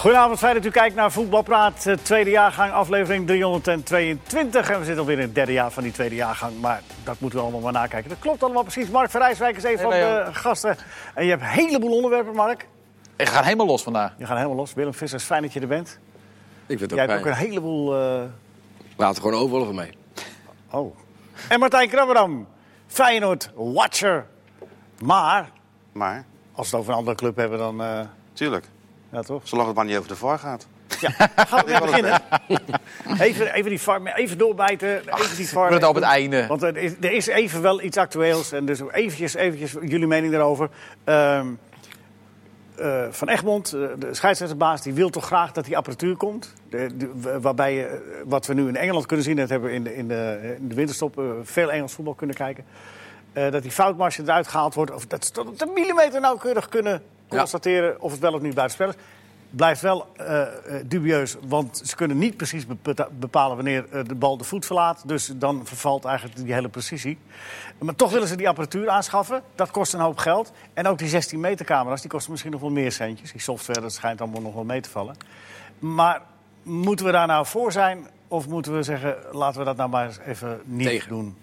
Goedenavond, fijn dat u kijkt naar Voetbalpraat. eh, Tweede jaargang, aflevering 322. En we zitten alweer in het derde jaar van die tweede jaargang. Maar dat moeten we allemaal maar nakijken. Dat klopt allemaal precies. Mark van Rijswijk is een van de gasten. En je hebt een heleboel onderwerpen, Mark. Ik ga helemaal los vandaag. Je gaat helemaal los. Willem Vissers, fijn dat je er bent. Ik vind het Jij ook hebt ook een heleboel... eh, Laat er gewoon overal van mee. Oh. En Martijn Krabberdam, Feyenoord, watcher. Maar, Maar, als we het over een andere club hebben, dan... eh, tuurlijk, ja, toch? zolang het maar niet over de VAR gaat. Ja, gaan we weer beginnen. Even, even, die VAR, even doorbijten. Even die VAR. we het op het einde. Want er is, er is even wel iets actueels. En dus eventjes, eventjes jullie mening daarover. Ehm, eh, van Egmond, eh, de scheidsrechtsbaas, die wil toch graag dat die apparatuur komt. De, de- waarbij je, eh, wat we nu in Engeland kunnen zien, dat hebben we in de, in de, in de winterstop veel Engels voetbal kunnen kijken. Dat die foutmarge eruit gehaald wordt. Of dat ze tot op de millimeter nauwkeurig kunnen. Constateren of het wel of niet buitenspel is. Blijft wel eh, eh, dubieus, want ze kunnen niet precies bepa- bepalen wanneer eh, de bal de voet verlaat. Dus dan vervalt eigenlijk die hele precisie. Maar toch willen ze die apparatuur aanschaffen. Dat kost een hoop geld. En ook die 16 meter camera's, die kosten misschien nog wel meer centjes. Die software, dat schijnt allemaal nog wel mee te vallen. Maar moeten we daar nou voor zijn? Of moeten we zeggen, laten we dat nou maar eens even niet Tegen. doen?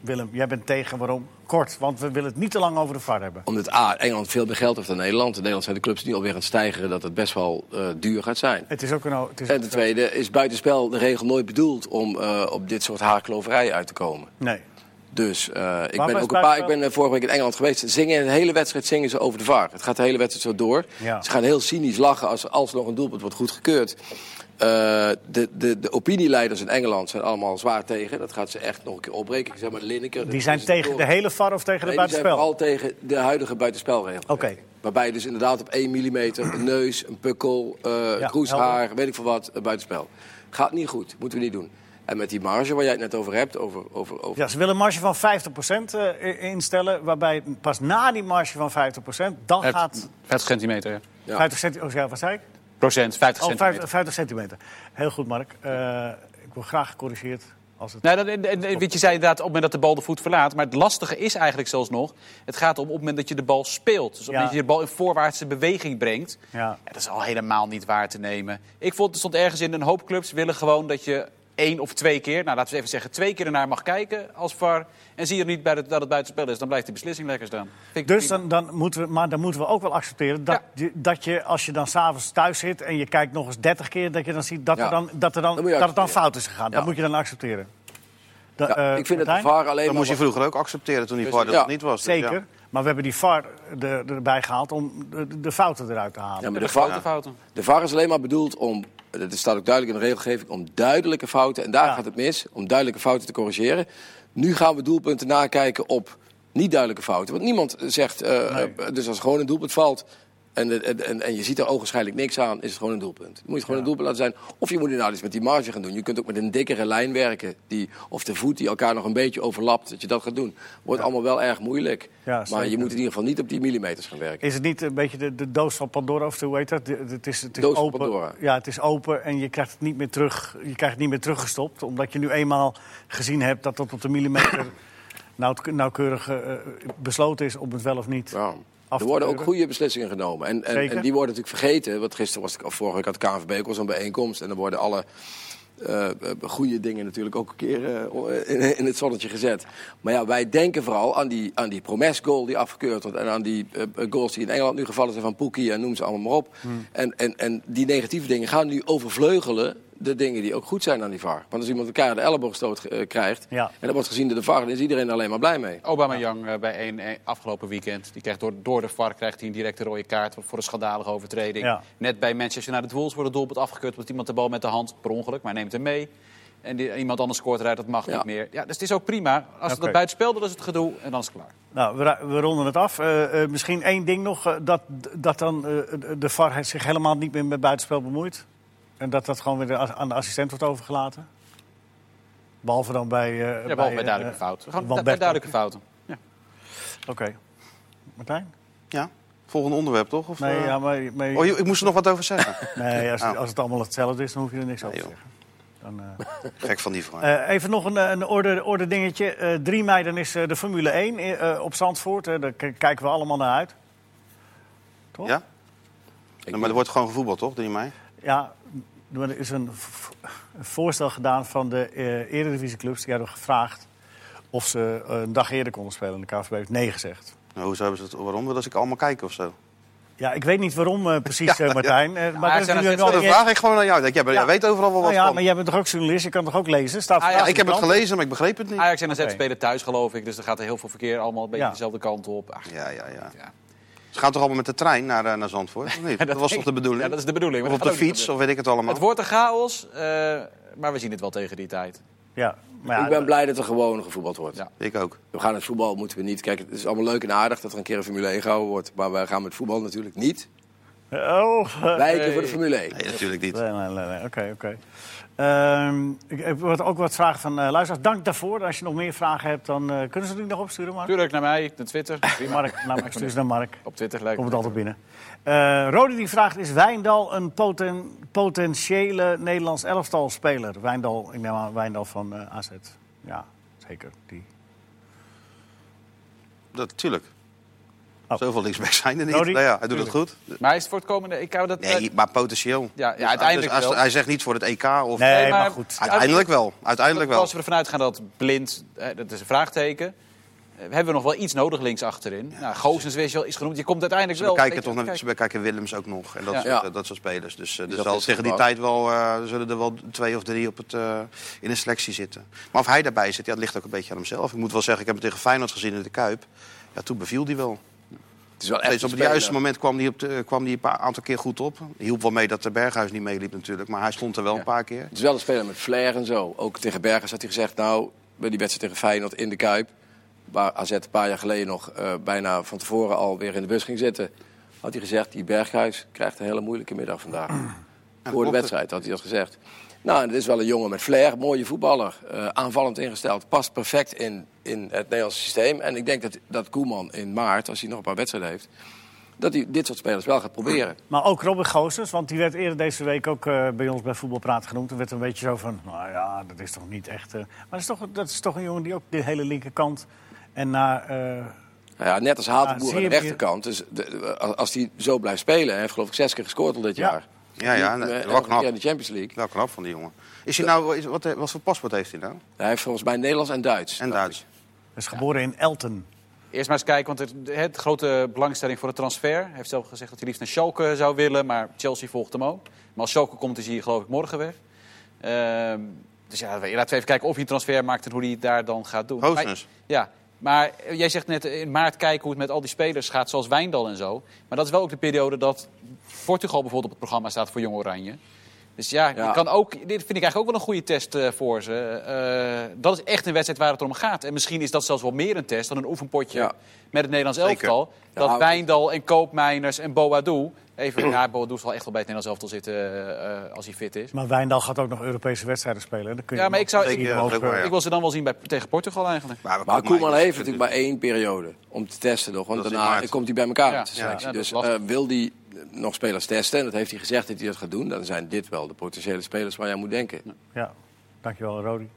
Willem, jij bent tegen. Waarom? Kort, want we willen het niet te lang over de VAR hebben. Omdat A, Engeland veel meer geld heeft dan Nederland. In Nederland zijn de clubs nu alweer aan het stijgen dat het best wel eh, duur gaat zijn. Het is ook een... Het is En ten tweede is buitenspel de regel nooit bedoeld om eh, op dit soort haarkloverijen uit te komen. Nee. Dus eh, ik ben ook een paar. Ik ben vorige week in Engeland geweest. Zingen de hele wedstrijd zingen ze over de VAR. Het gaat de hele wedstrijd zo door. Ja. Ze gaan heel cynisch lachen als alsnog een doelpunt wordt goedgekeurd. Eh de, de, de opinieleiders in Engeland zijn allemaal zwaar tegen. Dat gaat ze echt nog een keer opbreken. Ik zeg maar Lineker. Die zijn tegen de hele VAR of tegen de Nee, die zijn buitenspel? vooral tegen de huidige buitenspelregel. Oké. Waarbij je dus inderdaad op 1 mm een neus, een pukkel, eh Ja, kroeshaar, helder. weet ik veel wat, buitenspel. Gaat niet goed, moeten we niet doen. En met die marge waar jij het net over hebt, over, over, over Ja, ze willen een marge van 50% eh, instellen. Waarbij pas na die marge van 50% dan Het- gaat 50 centimeter. ja. Ja. 50 centimeter. Oh, ja, wat zei ik? Procent, 50 Oh, centimeter. 50, 50 centimeter. Heel goed, Mark. Eh, ik word graag gecorrigeerd. Als het... Nou, dat, en- en- en weet je zei inderdaad op het moment dat de bal de voet verlaat. Maar het lastige is eigenlijk zelfs nog... het gaat om op het moment dat je de bal speelt. Dus op het Ja. moment dat je de bal in voorwaartse beweging brengt... Ja. Ja, dat is al helemaal niet waar te nemen. Ik vond, er stond ergens in, een hoop clubs willen gewoon dat je één of twee keer... nou, laten we even zeggen, twee keer ernaar mag kijken als VAR... en zie je niet bij de, dat het buitenspel is, dan blijft die beslissing lekker staan. Vind Dus dan, dan moeten we, maar dan moeten we ook wel accepteren dat, Ja. je, dat je, als je dan s'avonds thuis zit en je kijkt nog eens 30 keer, dat je dan ziet dat, Ja. er dan, dat, er dan, Dat het dan fout is gegaan. Ja. Dat moet je dan accepteren. Da- Ja, eh, ik vind de Martijn? VAR alleen Dat maar... moest je vroeger ook accepteren toen die. VAR dat Ja, niet was. Dus Zeker. ja. Maar we hebben die VAR er, erbij gehaald om de, de fouten eruit te halen. Ja, maar de de grote VAR, fouten. de VAR is alleen maar bedoeld om, dat staat ook duidelijk in de regelgeving, om duidelijke fouten, en daar Ja. gaat het mis, om duidelijke fouten te corrigeren. Nu gaan we doelpunten nakijken op niet duidelijke fouten. Want niemand zegt, Nee. eh, dus als gewoon een doelpunt valt en, en, en, je ziet er ogenschijnlijk niks aan, is het gewoon een doelpunt. Dan moet je gewoon een doelpunt laten zijn. Of je moet inderdaad iets met die marge gaan doen. Je kunt ook met een dikkere lijn werken, die, of de voet die elkaar nog een beetje overlapt, dat je dat gaat doen. Wordt allemaal wel erg moeilijk. Ja, maar je moet in ieder geval niet op die millimeters gaan werken. Is het niet een beetje de, de doos van Pandora of hoe heet dat? De- Het is, het is Doos van open. Pandora. Ja, het is open en je krijgt het niet meer terug. Je krijgt het niet meer teruggestopt, omdat je nu eenmaal gezien hebt dat dat op de millimeter nauw, nauwkeurig eh, besloten is om het wel of niet. Er worden ook goede beslissingen genomen. En, en, en die worden natuurlijk vergeten. Want gisteren was ik, of vorige week had KNVB ook al zo'n bijeenkomst. En dan worden alle eh, eh, goede dingen natuurlijk ook een keer eh, in, in het zonnetje gezet. Maar ja, wij denken vooral aan die, aan die Promes-goal die afgekeurd wordt. En aan die goals die in Engeland nu gevallen zijn van Poekie en noem ze allemaal maar op. Hmm. En, en, en die negatieve dingen gaan nu overvleugelen de dingen die ook goed zijn aan die VAR. Want als iemand elkaar de elleboogstoot eh, krijgt... Ja. en dat wordt gezien door de VAR, dan is iedereen er alleen maar blij mee. Obama Young eh, bij een, een afgelopen weekend. Die krijgt door, door de VAR krijgt hij een directe rode kaart voor een schandalige overtreding. Ja. Net bij Manchester United Wolves wordt het doelpunt afgekeurd omdat iemand de bal met de hand per ongeluk, maar neemt hem mee. En die, iemand anders scoort eruit, dat mag Ja. niet meer. Ja, dus het is ook prima. Als het buiten spel, dan is het gedoe en dan is het klaar. Nou, we, we ronden het af. Eh, eh, misschien één ding nog, eh, dat, dat dan eh, de VAR zich helemaal niet meer met buitenspel bemoeit. En dat dat gewoon weer aan de assistent wordt overgelaten. Behalve dan bij... eh, Ja, behalve bij eh, duidelijke fouten. Gewoon bij duidelijke fouten. Ja. Oké. Martijn? Ja, volgende onderwerp toch? Of, Nee, eh? ja, maar, maar- Oh, ik moest er nog wat over zeggen. nee als, Oh. als het allemaal hetzelfde is, dan hoef je er niks over te zeggen. Dan, eh, Gek van die vraag. Eh, even nog een, een orde, orde dingetje. Eh 3 mei dan is eh, de Formule 1 eh, op Zandvoort. Daar k- kijken we allemaal naar uit. Toch? Ja? Ik maar er wordt gewoon gevoetbald, toch, 3 mei? Ja, er is een, een voorstel gedaan van de eh eredivisieclubs. Die hadden gevraagd of ze eh, een dag eerder konden spelen. En de KVB heeft nee gezegd. Nou, hoezo hebben ze het, waarom? Als ik allemaal kijken of zo? Ja, ik weet niet waarom eh, precies, eh, Martijn. Eh, maar Ja, dat is zijn nu steeds wel- Dan jij- vraag ik gewoon aan jou. Jij, jij Ja. weet overal wel wat Nou ja, van. maar jij bent toch ook journalist? Je kan toch ook lezen? Staat Ah, ja, Ik heb het gelezen, maar ik begreep het niet. Ajax en AZ Oké. spelen thuis, geloof ik. Dus er gaat er heel veel verkeer allemaal een beetje Ja. dezelfde kant op. Ach, Ja, ja, ja. Ze gaan toch allemaal met de trein naar, eh, naar Zandvoort? Of niet? dat, was toch de bedoeling? Ja, dat is de bedoeling. Of op de fiets, of weet ik het allemaal. Het wordt een chaos, eh, maar we zien het wel tegen die tijd. Ja, maar ja, ik ben blij dat er gewoon gevoetbald wordt. Ja. Ik ook. We gaan het voetbal moeten we niet. Kijk, het is allemaal leuk en aardig dat er een keer een Formule 1 gehouden wordt. Maar wij gaan met voetbal natuurlijk niet Oh, wijken voor de Formule 1. Nee, natuurlijk niet. Nee, nee, nee, nee. Oké, oké. Ehm, ik heb wat- ook wat vragen van eh luisteraars. Dank daarvoor. Als je nog meer vragen hebt, dan eh, kunnen ze die nog opsturen, Mark? Tuurlijk naar mij, naar Twitter. Mark, nou, ik stuur ze naar Mark. Op Twitter lijkt Komt het altijd binnen. Eh Rodi die vraagt, is Wijndal een poten- potentiële Nederlands elftalspeler? Wijndal, ik neem aan Wijndal van eh, AZ. Ja, zeker. Die. Dat, tuurlijk. Oh. Zoveel linksbacks zijn er niet. Rodi? Nou ja, hij doet het goed. Maar is het voor het komende... Ik hou dat... Nee, maar potentieel. Ja, ja, Dus uiteindelijk als- wel. Hij zegt niet voor het EK of... Nee, Nee, maar, maar- goed. Uiteindelijk wel. Uiteindelijk wel. Als we ervan uitgaan dat blind, dat is een vraagteken... eh, hebben we nog wel iets nodig links achterin. nou, weet je wel, is genoemd. Je komt uiteindelijk Ze wel... bekijken, toch naar, kijk. ze bekijken Willems ook nog. En dat, Ja. soort, Ja. eh, dat soort spelers. Dus, eh, dus dat zal is tegen die tijd wel, eh, zullen er wel twee of drie op het, eh, in de selectie zitten. Maar of hij daarbij zit, ja, dat ligt ook een beetje aan hemzelf. Ik moet wel zeggen, ik heb hem tegen Feyenoord gezien in de Kuip. Ja, toen beviel hij wel. Het is wel echt op het juiste moment kwam hij, op de, kwam hij een aantal keer goed op. Hielp wel mee dat de Berghuis niet meeliep natuurlijk. Maar hij stond er wel een paar keer. Het is wel een speler met flair en zo. Ook tegen Bergers had hij gezegd, nou, bij die wedstrijd tegen Feyenoord in de Kuip... waar AZ een paar jaar geleden nog eh, bijna van tevoren alweer in de bus ging zitten... had hij gezegd, die Berghuis krijgt een hele moeilijke middag vandaag. Voor de wedstrijd had hij dat gezegd. Nou, het is wel een jongen met flair, mooie voetballer. eh, aanvallend ingesteld, past perfect in, in het Nederlandse systeem. En ik denk dat, dat Koeman in maart, als hij nog een paar wedstrijden heeft... dat hij dit soort spelers wel gaat proberen. Maar ook Robin Goossens, want die werd eerder deze week ook eh, bij ons bij Voetbalpraat genoemd. Er werd een beetje zo van, nou ja, dat is toch niet echt... eh, Maar dat is, toch, dat is toch een jongen die ook de hele linkerkant en naar... Nou ja, net als Hatenboer aan de rechterkant. Dus de- als hij zo blijft spelen, hij heeft geloof ik zes keer gescoord al dit Ja. jaar. Ja, ja, nee, eh, wel elke knap. in de Champions League. Wel knap van die jongen. Is hij nou, is- wat, wat voor paspoort heeft hij nou? Hij heeft volgens mij Nederlands en Duits. En Duits. ik. is geboren in Elten. Eerst maar eens kijken, want het, het grote belangstelling voor de transfer. Hij heeft zelf gezegd dat hij liefst naar Schalke zou willen, maar Chelsea volgt hem ook. Maar als Schalke komt, is hij geloof ik morgen weg. Ehm, dus ja, laten we even kijken of hij een transfer maakt en hoe hij het daar dan gaat doen. Ja, maar jij zegt net in maart kijken hoe het met al die spelers gaat, zoals Wijndal en zo. Maar dat is wel ook de periode dat Portugal bijvoorbeeld op het programma staat voor Jong Oranje. Dus ja, Ja. Je kan ook, dit vind ik eigenlijk ook wel een goede test eh, voor ze. Eh, dat is echt een wedstrijd waar het om gaat. En misschien is dat zelfs wel meer een test dan een oefenpotje Ja. met het Nederlands Zeker. elftal. Dat Ja, Wijndal en Koopmeiners en Boadou... Even, ja, Boadou zal echt wel bij het Nederlands elftal zitten eh, als hij fit is. Maar Wijndal gaat ook nog Europese wedstrijden spelen. Dan kun je Ja, maar ik zou... Ik, wil ze dan wel zien bij, tegen Portugal eigenlijk. Maar, Maar Koeman heeft natuurlijk maar één periode om te testen nog. Want Dat daarna komt hij bij elkaar Ja. dus eh, wil hij nog spelers testen, en dat heeft hij gezegd dat hij dat gaat doen... dan zijn dit wel de potentiële spelers waar je aan moet denken. Ja, dankjewel Rodi.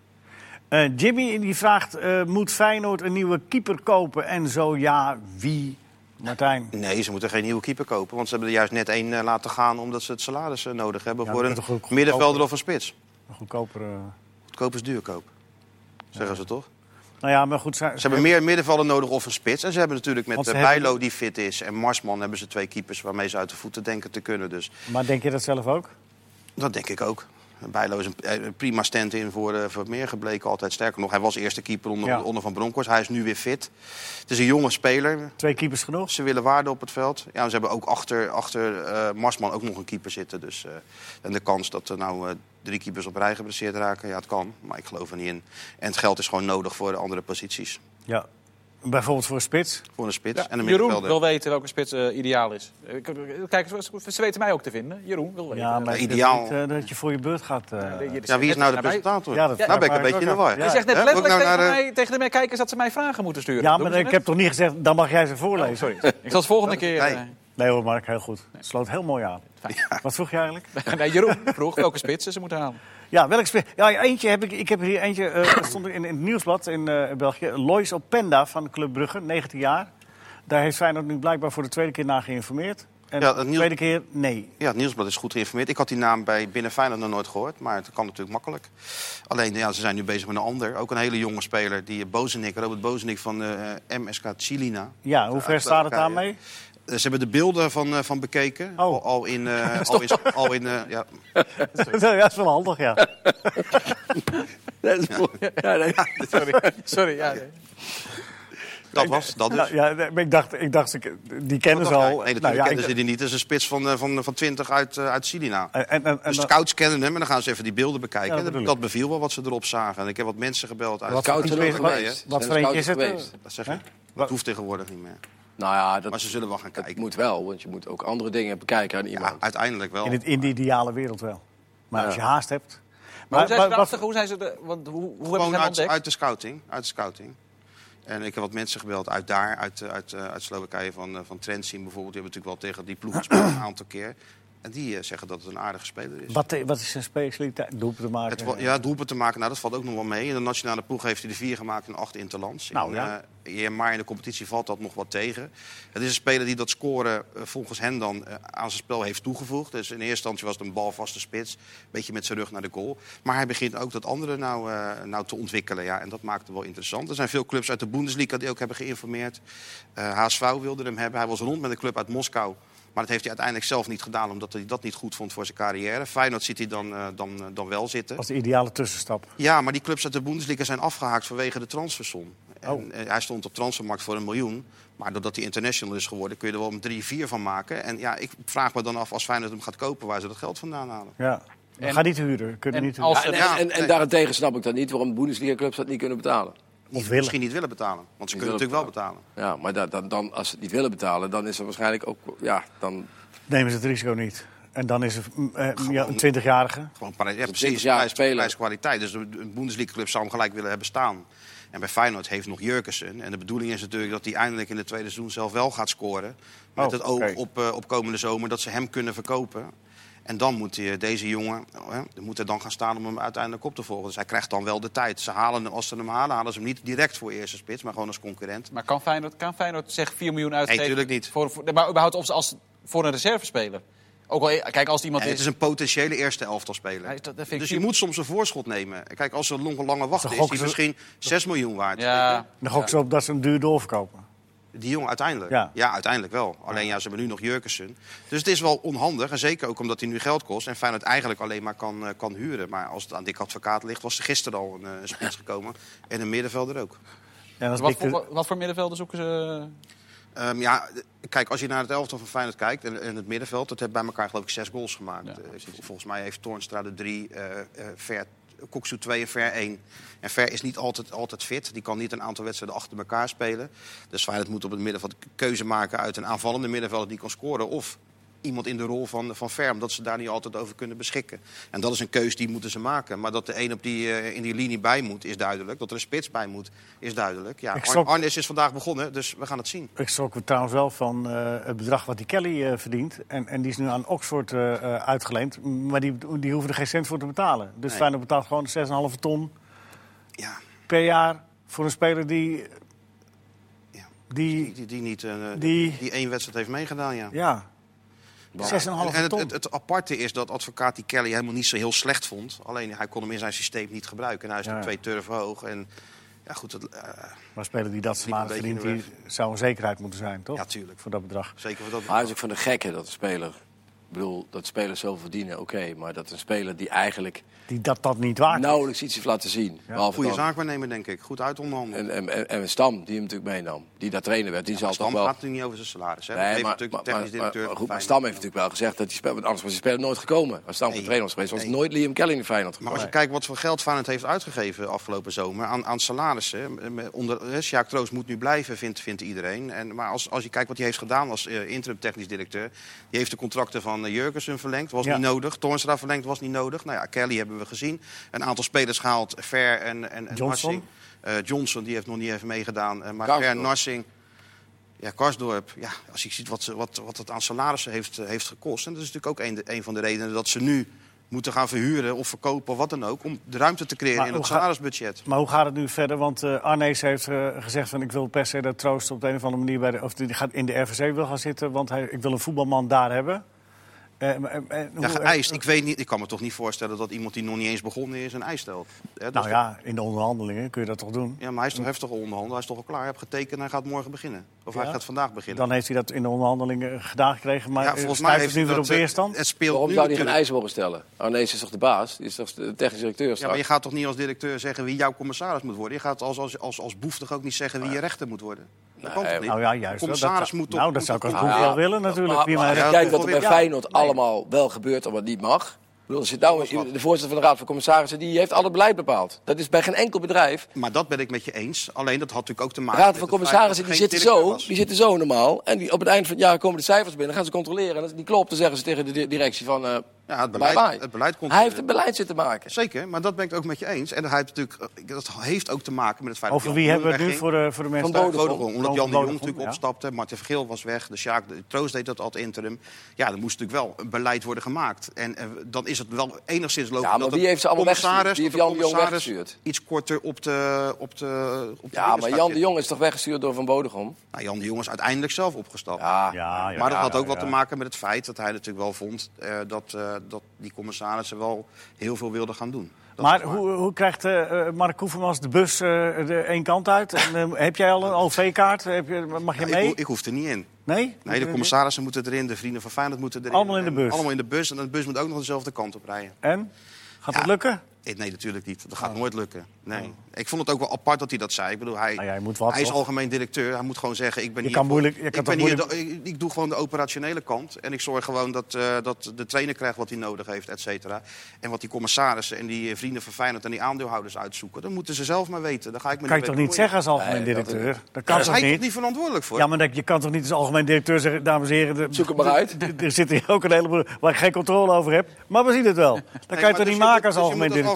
Eh, Jimmy die vraagt, eh, moet Feyenoord een nieuwe keeper kopen? En zo ja, wie? Martijn. Nee, ze moeten geen nieuwe keeper kopen. Want ze hebben er juist net één eh, laten gaan omdat ze het salaris eh, nodig hebben Ja, voor een middenvelder of een spits. Een goedkoper. eh. Goedkoop is duurkoop. Zeggen ze toch? Nou ja, maar goed. Ze, Ze hebben meer middenvelder nodig of een spits. En ze hebben natuurlijk met eh, hebben- Bijlo die fit is en Marsman hebben ze twee keepers waarmee ze uit de voeten denken te kunnen. Dus Maar denk je dat zelf ook? dat denk ik ook. Bijlo is een, eh, een prima stand-in voor, eh, voor meer gebleken. Altijd sterker nog, hij was eerste keeper onder, Ja. onder Van Bronckhorst. Hij is nu weer fit. Het is een jonge speler. Twee keepers genoeg? Ze willen waarde op het veld. Ja, ze hebben ook achter, achter eh, Marsman ook nog een keeper zitten. Dus, en de kans dat er nou drie keepers op rij geblesseerd raken, ja, het kan. Maar ik geloof er niet in. En het geld is gewoon nodig voor de andere posities. Ja. Bijvoorbeeld voor een spits? Voor een spits en een Jeroen middenvelder. wil weten welke spits eh, ideaal is. Eh, Kijk, ze- ze weten mij ook te vinden. Jeroen wil weten. Ja, maar ideaal. eh, dat je voor je beurt gaat. Ja, wie is nou de presentator? Ja, dat nou ben ik een beetje in de war. Hij zegt net letterlijk nou tegen, de- mij, tegen de kijkers dat ze mij vragen moeten sturen. ja, maar ik net? heb toch niet gezegd, dan mag jij ze Oh, voorlezen. sorry. Ik zal het volgende keer... Nee. Nee hoor, Mark, heel goed. Het sloot heel mooi aan. Wat vroeg je eigenlijk? nee, Jeroen vroeg welke spitsen ze moeten halen. Ja, welk spits? Ja, eentje heb ik. Ik heb hier eentje. eh, stond in, in het nieuwsblad in eh, België. Lois Openda van Club Brugge, 19 jaar. Daar heeft Feyenoord nu blijkbaar voor de tweede keer naar geïnformeerd. En Ja, de nieuws- tweede keer nee. Ja, het Nieuwsblad is goed geïnformeerd. Ik had die naam bij Binnen Feyenoord nog nooit gehoord, maar het kan natuurlijk makkelijk. Alleen, ja, ze zijn nu bezig met een ander, ook een hele jonge speler, die Bozenik, Robert Bozenik van eh, MSK Chilina. Ja, hoe ver staat het daarmee? Eh, Ze hebben de beelden van, eh, van bekeken. Oh. Al, al in. eh, al in, al in eh, ja, ja, dat is wel handig, ja. Dat is mooi. Ja, nee. Sorry, sorry. Ja, nee. dat was dat dus. Nou, ja, maar ik dacht, ik dacht ik- die kennen ze Dat- al. Nee, natuurlijk Nou, ja, kennen ik- ze die niet. Het is een spits van, eh, van, van 20 uit, eh, uit. En, en, en, De dan- scouts kennen hem en dan gaan ze even die beelden bekijken. Ja, dat En dat ik. beviel wel wat ze erop zagen. En ik heb wat mensen gebeld uit Wat er wat Zijn voor eentje is het? Dat zeg je. Hè? Dat hoeft tegenwoordig niet meer. Nou ja, dat Maar ze zullen wel gaan het kijken. moet wel, want je moet ook andere dingen bekijken aan Ja, iemand. uiteindelijk wel. In, het, in de ideale wereld wel. Maar Ja. als je haast hebt. Maar hoe zijn ze wat- erachter? Hoe zijn ze er? Want hoe, hoe hebben ze hem uit, ontdekt? uit de scouting. Uit de scouting. En ik heb wat mensen gebeld uit daar, uit, eh, uit, eh, uit Slowakije, van, eh, van Trentin bijvoorbeeld. Die hebben natuurlijk wel tegen die ploeg gespeeld een aantal keer. En die eh, zeggen dat het een aardige speler is. wat, wat is zijn specialiteit? Doelpunt te maken? Het, ja, te maken, nou, dat valt ook nog wel mee. In de nationale ploeg heeft hij er vier gemaakt en acht interlands. Nou, in, ja. eh, maar in de competitie valt dat nog wat tegen. Het is een speler die dat scoren eh, volgens hen dan eh, aan zijn spel heeft toegevoegd. Dus in eerste instantie was het een balvaste spits. Een beetje met zijn rug naar de goal. Maar hij begint ook dat andere nou, eh, nou te ontwikkelen. Ja, en dat maakt het wel interessant. Er zijn veel clubs uit de Bundesliga die ook hebben geïnformeerd. Eh HSV wilde hem hebben. Hij was rond met een club uit Moskou. Maar dat heeft hij uiteindelijk zelf niet gedaan, omdat hij dat niet goed vond voor zijn carrière. Feyenoord ziet hij dan, eh, dan, eh, dan wel zitten. Als de ideale tussenstap. Ja, maar die clubs uit de Bundesliga zijn afgehaakt vanwege de transfersom. En, Oh. eh, hij stond op transfermarkt voor een miljoen. Maar doordat hij international is geworden, kun je er wel een 3, 4 van maken. En ja, ik vraag me dan af, als Feyenoord hem gaat kopen, waar ze dat geld vandaan halen. Ja. En- Ga niet huren. Kunnen en niet huren. En, Ja, en, en nee. daarentegen snap ik dan niet waarom Bundesliga-clubs dat niet kunnen betalen. Of Niet- willen. Misschien niet willen betalen, want ze Niet kunnen natuurlijk wel betalen. Ja, maar da- dan, dan, als ze het niet willen betalen, dan is er waarschijnlijk ook... Ja, dan, Nemen ze het risico niet. En dan is het mm, eh, ja, een 20-jarige. Gewoon ja, precies, 20-jarige prijs, prijskwaliteit. Dus een Bundesliga-club zou hem gelijk willen hebben staan. En bij Feyenoord heeft nog Jurkensen. En de bedoeling is natuurlijk dat hij eindelijk in het tweede seizoen zelf wel gaat scoren. Met Oh, het oog op, eh, op komende zomer dat ze hem kunnen verkopen. En dan moet hij, deze jongen eh, moet er dan gaan staan om hem uiteindelijk op te volgen. Dus hij krijgt dan wel de tijd. Ze halen hem, als ze hem halen, halen ze hem niet direct voor eerste spits, maar gewoon als concurrent. Maar kan Feyenoord, kan Feyenoord zeg 4 miljoen uitgeven? Nee, tuurlijk niet. Voor, voor, maar überhaupt als, als, voor een reservespeler. Ook al, kijk, als het iemand En het is... is een potentiële eerste elftal speler. Ja, dus je moet soms een voorschot nemen. Kijk, als er een lange, lange wacht is, gokken die ze- misschien 6 miljoen waard. Ja, Dan gok ze op dat ze hem duur doorverkopen. Die jongen uiteindelijk. Ja. Ja, uiteindelijk wel. Alleen ja, ze hebben nu nog Jurkensen. Dus het is wel onhandig. En zeker ook omdat hij nu geld kost. En Feyenoord eigenlijk alleen maar kan, eh, kan huren. Maar als het aan Dick Advocaat ligt, was er gisteren al een, eh, een spits gekomen. En een middenvelder ook. Als wat, de- voor, wat voor middenvelden zoeken ze? Ehm, ja, kijk, als je naar het elftal van Feyenoord kijkt en, en het middenveld, dat heeft bij elkaar geloof ik zes goals gemaakt. Ja, Eh, volgens mij heeft Toornstra de drie, eh eh, Ver, Koksu twee en Ver één. En Ver is niet altijd, altijd fit. Die kan niet een aantal wedstrijden achter elkaar spelen. Dus Feyenoord moet op het middenveld keuze maken uit een aanvallende middenvelder die kan scoren. Of iemand in de rol van, van Ver, omdat ze daar niet altijd over kunnen beschikken. En dat is een keuze die moeten ze maken. Maar dat de een op die, eh, in die linie bij moet, is duidelijk. Dat er een spits bij moet, is duidelijk. Ja, Ik Ar- schrok- Arnes is vandaag begonnen, dus we gaan het zien. Ik schrok trouwens wel van eh, het bedrag wat die Kelly eh, verdient. En, en die is nu aan Oxford uitgeleend. Maar die, die hoeven er geen cent voor te betalen. Dus Nee. Feyenoord betaalt gewoon 6,5 ton Ja, per jaar voor een speler die... Ja. Die, Die, die, niet, Die- die één wedstrijd heeft meegedaan, ja. ja, 6,5 En het, het, het aparte is dat advocaat die Kelly helemaal niet zo heel slecht vond. Alleen hij kon hem in zijn systeem niet gebruiken. En hij is Ja. nog twee turven hoog. En ja, goed, het, eh, Maar een speler die dat beetje verdient, die zou een zekerheid moeten zijn, toch? ja, tuurlijk. Voor dat bedrag. Zeker voor dat. Maar hij is ook van de gekken dat een speler... Ik bedoel, dat spelers zoveel verdienen, oké. maar dat een speler die eigenlijk Die dat dat niet waard is. nauwelijks iets heeft laten zien. Goede dan- zaakwaarnemer, denk ik. Goed uit onderhandeld. En, en, en, en Stam, die hem natuurlijk meenam. Die daar trainer werd, die zal Stam toch wel... gaat natuurlijk niet over zijn salaris. Hè? Nee, heeft maar, natuurlijk maar, maar- directeur. maar goed, maar Stam heeft natuurlijk wel gezegd dat die speler, want anders was die speler nooit gekomen. Als Stam Nee. de trainer was geweest, was Nee. nooit Liam Kelly in Feyenoord Maar gekomen. als je kijkt wat voor geld Feyenoord heeft uitgegeven afgelopen zomer aan, aan salarissen. Onder, Sjaak Troost moet nu blijven, vindt, vindt iedereen. En, maar als, als je kijkt wat hij heeft gedaan als eh, interim technisch directeur. Die heeft de contracten van Jurgensen verlengd, was Ja. niet nodig. Toornstra verlengd, was niet nodig. Nou ja, Kelly hebben we gezien. Een aantal spelers gehaald, Ver en, en, en Johnson. Narsing. Eh, Johnson, die heeft nog niet even meegedaan. Eh, maar. Ver, Narsing... Ja, Karsdorp, ja, als je ziet wat, ze, wat, wat het aan salarissen heeft, eh, heeft gekost. En dat is natuurlijk ook een, een van de redenen dat ze nu moeten gaan verhuren of verkopen of wat dan ook. Om de ruimte te creëren Maar in het salarisbudget. Maar hoe gaat het nu verder? Want eh Arnees heeft eh, gezegd van ik wil per se dat Troost op de een of andere manier bij de, of die gaat in de RVC wil gaan zitten, want hij, ik wil een voetbalman daar hebben. Eh, eh, eh, Ja, hoe- geëist. Ik, weet niet, ik kan me toch niet voorstellen dat iemand die nog niet eens begonnen is een eis stelt. Hè, dat nou ja, in de onderhandelingen kun je dat toch doen. ja, maar hij is toch heftig onderhandeld. Hij is toch al klaar. Hij heeft getekend en hij gaat morgen beginnen. Of hij gaat vandaag beginnen. Dan heeft hij dat in de onderhandelingen gedaan gekregen, maar ja, volgens mij het heeft nu weer op weerstand. Het speelt Waarom nu zou hij geen natuurlijk- eisen mogen stellen? Arnees is toch de baas? Die is toch de technisch directeur Ja, maar je gaat toch niet als directeur zeggen wie jouw commissaris moet worden? Je gaat als, als, als, als boef toch ook niet zeggen wie je rechter moet worden? Dat kan Nee, toch niet? Nou ja, De juist. wel. commissaris Dat, zou- moet toch... nou, dat zou ik ja, wel willen natuurlijk. Maar, maar Ja, kijkt wat er bij Feyenoord allemaal wel gebeurt en wat niet mag. Ik bedoel, zit nou, de voorzitter van de Raad van Commissarissen die heeft al het beleid bepaald. Dat is bij geen enkel bedrijf. Maar dat ben ik met je eens. Alleen dat had natuurlijk ook te De maken Raad met van Commissarissen die zitten, zo, die zitten zo normaal. En die, op het eind van het jaar komen de cijfers binnen. Dan gaan ze controleren. En als het niet klopt, dan zeggen ze tegen de di- directie van... eh Ja, het beleid, bye. het beleid komt... Hij heeft het beleid zitten maken. Zeker, maar dat ben ik het ook met je eens. En hij heeft natuurlijk, eh, dat heeft ook te maken met het feit Over dat wie hebben we het nu voor de, voor de mensen Van? Bodegom. Vodafone, omdat Jan de Jong natuurlijk ja. opstapte, Martin Vergeel was weg, de Sjaak, de Troost deed dat altijd interim. Ja, er moest natuurlijk wel een beleid worden gemaakt. En eh, dan is het wel enigszins logisch Ja, maar dat wie heeft ze allemaal weggestuurd? Wie dat heeft Jan de Jong weggestuurd? Iets korter op de, op de, op de Ja, maar Jan de. Jong is toch weggestuurd door Van Bodegom? Nou, Jan de Jong is uiteindelijk zelf opgestapt. Ja, Ja, ja, maar dat had ook ja, wat te maken met het feit dat hij natuurlijk wel vond eh, dat, eh, dat die commissarissen wel heel veel wilden gaan doen. Dat Maar hoe, hoe krijgt eh, eh, Mark Koevermans de bus eh, de één kant uit? En, eh, heb jij al een OV-kaart? Heb je, mag je Ja, ik, mee? ho- ik hoef er niet in. nee? Nee, de commissarissen moeten erin, de vrienden van Feyenoord moeten erin. Allemaal in de bus? Allemaal in de bus en de bus moet ook nog dezelfde kant op rijden. En? Gaat het Ja. lukken? Eh, Nee, natuurlijk niet. Dat gaat Oh. nooit lukken. Nee. Ik vond het ook wel apart dat hij dat zei. Ik bedoel, hij, Nou ja, je moet wat, hij is algemeen directeur. Hij moet gewoon zeggen, ik ben Je hier... kan moeilijk- je kan ik, toch ben hier moeilijk- de- ik, ik doe gewoon de operationele kant. En ik zorg gewoon dat, eh, dat de trainer krijgt wat hij nodig heeft, et cetera. En wat die commissarissen en die eh, vrienden van Feyenoord en die aandeelhouders uitzoeken... dat moeten ze zelf maar weten. Daar ga ik me Kan je toch niet zeggen als algemeen Nee, dat- directeur? Dat kan Daar is toch hij niet? toch niet verantwoordelijk voor? Ja, maar dat, je kan toch niet als algemeen directeur zeggen, dames en heren... de- Zoek het maar uit. Er zit hier ook een heleboel waar ik geen controle over heb. Maar we zien het wel. Dat Nee, kan je toch niet maken als dus algemeen directeur?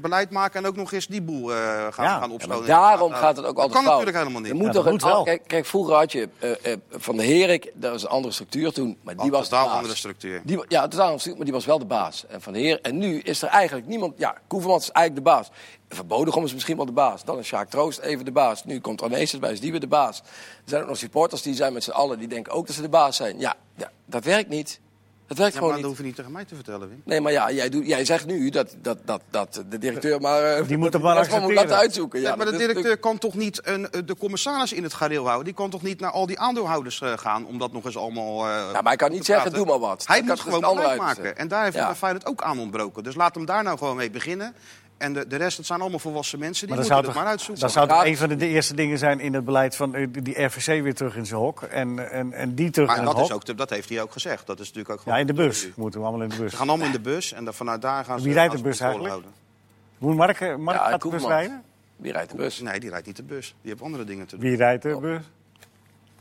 Beleid maken en ook nog eens die boel eh, gaan, Ja. gaan opstoten. daarom Ja, gaat het ook dat altijd kan fout. natuurlijk helemaal niet. Er moet Ja, toch dat een, moet wel. Kijk, kijk, vroeger had je eh, eh, Van de Herik, dat was een andere structuur toen. Maar die Die was de baas. andere structuur. Die, ja, totaal andere structuur, maar die was wel de baas. En Van de Heer, en nu is er eigenlijk niemand... Ja, Koevermans is eigenlijk de baas. Van Bodegom is misschien wel de baas. Dan is Sjaak Troost even de baas. Nu komt Arnees erbij, is die weer de baas. Er zijn ook nog supporters die zijn met z'n allen... die denken ook dat ze de baas zijn. Ja, ja dat werkt niet. Dat werkt Ja, gewoon maar dat hoef je niet tegen mij te vertellen, Wim. Nee, maar ja, jij, doet, jij zegt nu dat, dat, dat, dat de directeur maar... eh, Die moet het maar moet laten uitzoeken. Ja, Ja, maar de directeur kan toch niet een, eh, de commissaris in het gareel houden? Die kan toch niet naar al die aandeelhouders eh, gaan om dat nog eens allemaal. eh, Ja, maar hij kan niet zeggen, praten? doe maar wat. Hij Dat moet kan gewoon het beleid maken. En daar heeft Ja. ja. Feyenoord ook aan ontbroken. Dus laat hem daar nou gewoon mee beginnen. En de, de rest, het zijn allemaal volwassen mensen. Die Maar dat moeten het toch, maar uitzoeken. dat zou toch een van de, de eerste dingen zijn in het beleid van eh, die- RVC weer terug in zijn hok. En, en, en die terug maar in het dat, is hok. ook, dat heeft hij ook gezegd. Dat is natuurlijk ook Ja, gewoon in de bus. Moeten we allemaal in de bus. Ze gaan allemaal in de bus en dan vanuit daar gaan ze. Wie rijdt de bus eigenlijk? houden. Moet Mark, eh, Mark Ja, gaat de bus rijden? Wie rijdt de bus? Nee, die rijdt niet de bus. Die heeft andere dingen te doen. Wie rijdt de bus?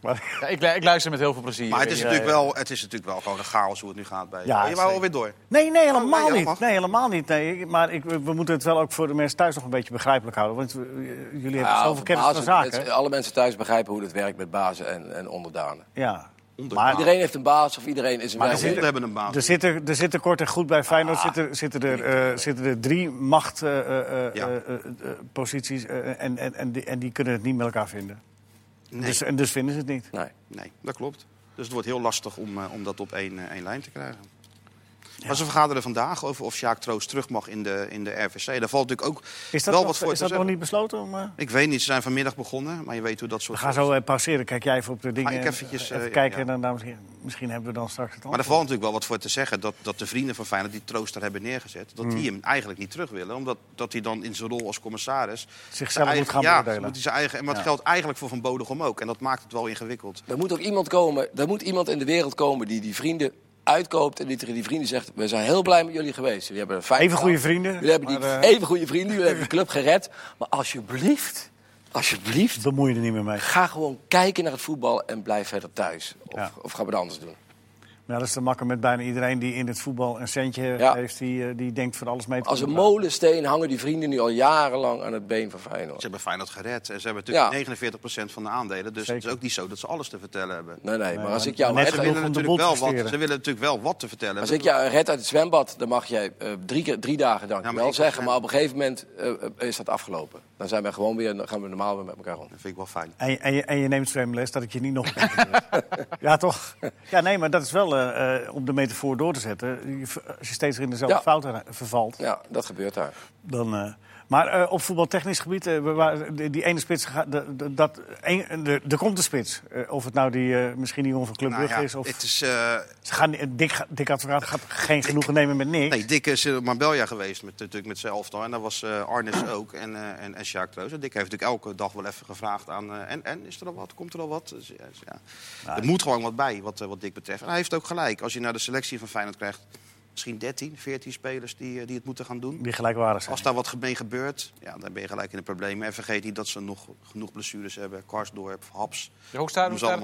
Maar, Ja, ik, lu- ik luister met heel veel plezier. Maar het is, natuurlijk eh, wel, het is natuurlijk wel gewoon een chaos hoe het nu gaat bij. Ja, je wou alweer door. nee, nee, helemaal Oh, nee, niet. Nee, helemaal niet. Nee, maar ik, we moeten het wel ook voor de mensen thuis nog een beetje begrijpelijk houden. Want jullie hebben Ja, zoveel kennis van zaken. het- alle mensen thuis begrijpen hoe het werkt met bazen en, en onderdanen. Ja. Onderdanen. Maar Iedereen heeft een baas of iedereen is een Maar er. Honden hebben een baan. er zitten, er zitten kort en goed bij Feyenoord Ah. zitten, zitten, er, eh, zitten er drie machtposities Ja. posities eh, en, en, en, die, en die kunnen het niet met elkaar vinden. Nee. Dus, en dus vinden ze het niet. Nee. Nee, dat klopt. Dus het wordt heel lastig om, eh, om dat op één, eh, één lijn te krijgen. Maar ze vergaderen vandaag over of Sjaak Troost terug mag in de, in de RVC. Daar valt natuurlijk ook Is dat, wel nog, wat voor is te dat nog zeggen. niet besloten? Om, eh, Ik weet niet, ze zijn vanmiddag begonnen, maar je weet hoe dat we soort... gaan zo eh, pauzeren. Kijk jij even op de dingen. ik eventjes, even eh, kijken ja. en dan, misschien, misschien hebben we dan straks het Maar er antwoord. valt natuurlijk wel wat voor te zeggen dat, dat de vrienden van Feyenoord die Troost er hebben neergezet, dat Hmm. die hem eigenlijk niet terug willen. Omdat dat hij dan in zijn rol als commissaris... Zichzelf moet gaan ja, beoordelen. moet zijn eigen, en dat Ja. geldt eigenlijk voor Van Bodegom ook. En dat maakt het wel ingewikkeld. Er moet ook iemand komen, er moet iemand in de wereld komen die die vrienden uitkoopt en die tegen die vrienden zegt: We zijn heel blij met jullie geweest. Jullie hebben fijn Even goede vrienden. Jullie hebben die maar, eh, even goede vrienden, jullie hebben de club gered. Maar alsjeblieft, alsjeblieft, bemoei je er niet meer mee. ga gewoon kijken naar het voetbal en blijf verder thuis. Of, Ja. of gaan we het anders doen? Nou, dat is te makkelijk met bijna iedereen die in het voetbal een centje Ja. heeft. Die, eh, die denkt voor alles mee te Als een molensteen hangen die vrienden nu al jarenlang aan het been van Feyenoord. Ze hebben Feyenoord gered. En ze hebben natuurlijk Ja. 49% van de aandelen. Dus het is ook niet zo dat ze alles te vertellen hebben. Nee, nee, maar maar als ik jou net red, Ze willen, natuurlijk wel wat, presteren. ze willen natuurlijk wel wat te vertellen als ik jou red uit het zwembad, dan mag jij eh, drie, drie dagen dankjewel Ja, maar ik- zeggen. Maar op een gegeven moment eh, is dat afgelopen. Dan zijn we gewoon weer, dan gaan we normaal weer met elkaar om. Dat vind ik wel fijn. En je, en, je, en je neemt zwemles, dat ik je niet nog... ja, toch? Ja, nee, maar dat is wel, eh, eh, om de metafoor door te zetten... je- als je steeds weer in dezelfde Ja. fouten vervalt... Ja, dat gebeurt daar. Dan, eh, maar eh, op voetbaltechnisch gebied, eh, we waren- die, die ene spits, gaat- de, de- dat, een, de, er komt een spits. Eh, of het nou die, eh, misschien die jongen van Club Nou ja, is. Of, het is, eh, ze gaan, eh, Dick, Dick Advocaat gaat geen genoegen nemen met niks. nee, Dick is in Marbella geweest met, natuurlijk met zijn elftal. En daar was eh, Arnes ook en, eh en, en Sjaak Dick heeft natuurlijk elke dag wel even gevraagd aan... eh, en, en, is er al wat? Komt er al wat? Dus, ja, dus ja. er moet gewoon wat bij, wat, eh, wat Dick betreft. En hij heeft ook gelijk. Als je naar de selectie van Feyenoord krijgt... misschien 13, 14 spelers die, eh, die het moeten gaan doen. Die gelijkwaardig zijn. Als daar wat mee gebeurt, ja, dan ben je gelijk in de problemen. En vergeet niet dat ze nog genoeg blessures hebben. Karsdorp, Haps. Hoe staat, hoe staat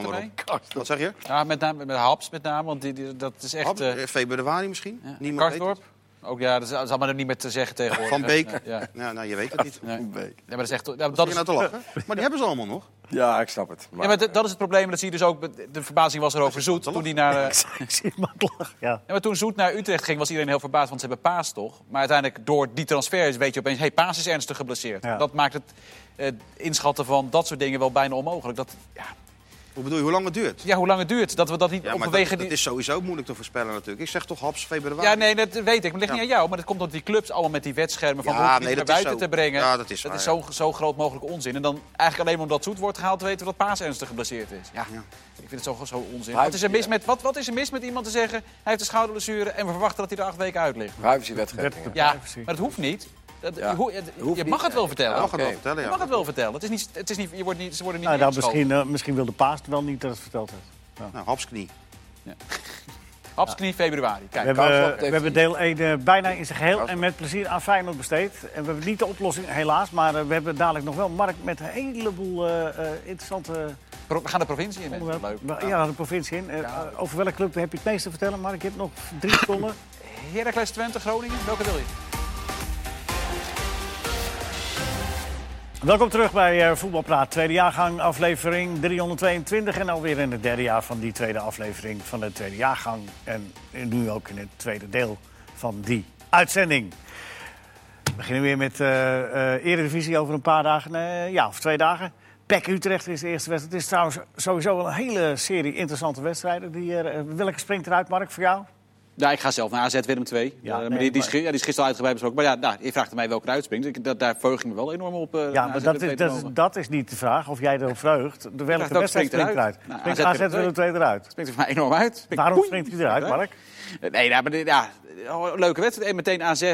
het. Wat zeg je? Ja, met name met Haps met name, want die, die- dat is echt... Haps, eh eh, februari misschien? ja. Niemand weet Karsdorp? Ook ja, dat is, dat is allemaal er niet meer te zeggen tegenwoordig. Van Beek? Ja. Ja, nou, je weet het niet. Nee. Ja, maar dat is echt... Ja, Dat dat is nou te lachen. Maar die hebben ze allemaal nog. Ja, ik snap het. ja, maar dat is het probleem. Dat zie je dus ook. De verbazing was er over Zoet. Toen, die naar, eh, Ik zie maar lachen. Ja. ja, maar toen Zoet naar Utrecht ging, was iedereen heel verbaasd. Want ze hebben Paas toch. Maar uiteindelijk, door die transfer, weet je opeens... hey, Paas is ernstig geblesseerd. Ja. Dat maakt het eh, inschatten van dat soort dingen wel bijna onmogelijk. Dat, ja, Hoe bedoel je, hoe lang het duurt? ja, hoe lang het duurt. Dat we dat niet Ja, maar dat, die... dat is sowieso moeilijk te voorspellen natuurlijk. Ik zeg toch Haps, februari. Ja, nee, dat weet ik. Maar het ligt Ja. niet aan jou. Maar dat komt omdat die clubs allemaal met die wetschermen van Ja, nee, dat naar is buiten zo. te brengen. Ja, dat is waar, is ja. zo, zo groot mogelijk onzin. En dan eigenlijk alleen maar omdat Zoet wordt gehaald, weten we dat Paas ernstig geblesseerd is. Ja, Ja. ik vind het zo, zo onzin. Wat is, er mis ja. met, wat, wat is er mis met iemand te zeggen, hij heeft een schouderblessure en we verwachten dat hij er acht weken uit ligt? Privacywetgeving. Ja, maar dat hoeft niet. Dat, Ja. je, je niet. mag het wel vertellen. Ja, Je mag het wel oké. vertellen, ja. Je mag het wel vertellen. Het is niet, het is niet, je wordt niet, ze worden niet Nou, dan ingeschoten. misschien, eh, misschien wilde Paas het wel niet dat het verteld heeft. Nou, Hapsknie. Hapsknie februari. We Kijk, hebben, Kaufland we hebben deel 1 eh, bijna in zijn geheel en met plezier aan Feyenoord besteed. En we hebben niet de oplossing, helaas. Maar eh, we hebben dadelijk nog wel Mark met een heleboel eh, eh, interessante pro- we gaan de provincie in. Leuk. Ja, de provincie in. Eh, eh, over welke club heb je het meest te vertellen, Mark? Je hebt nog drie seconden. Heracles Twente, Groningen. Welke wil je? Welkom terug bij eh, Voetbalpraat, tweede jaargang, aflevering 322. En alweer in het derde jaar van die tweede aflevering van de tweede jaargang. En nu ook in het tweede deel van die uitzending. We beginnen weer met eh eh Eredivisie over een paar dagen, ja, of twee dagen. PEC Utrecht is de eerste wedstrijd. Het is trouwens sowieso een hele serie interessante wedstrijden. Die, welke springt eruit, Mark, voor jou? Ja, ik ga zelf naar AZ Willem 2. Ja, maar nee, die, die, is, ja, die is gisteren uitgebreid besproken. Maar ja, nou, je vraagt mij welke eruit springt. Ik, dat, daar verheug ik me wel enorm op. eh, Ja, maar dat is, 2 te dat, is, mogen. dat is niet de vraag of jij erop vreugd. De welke wedstrijd springt springt eruit? eruit? Nou, Springt AZ AZ Willem Willem 2 eruit? springt er voor mij enorm uit. Ik- Waarom springt hij eruit, Mark? Nee, nou, maar ja, oh, leuke wedstrijd. En meteen AZ. eh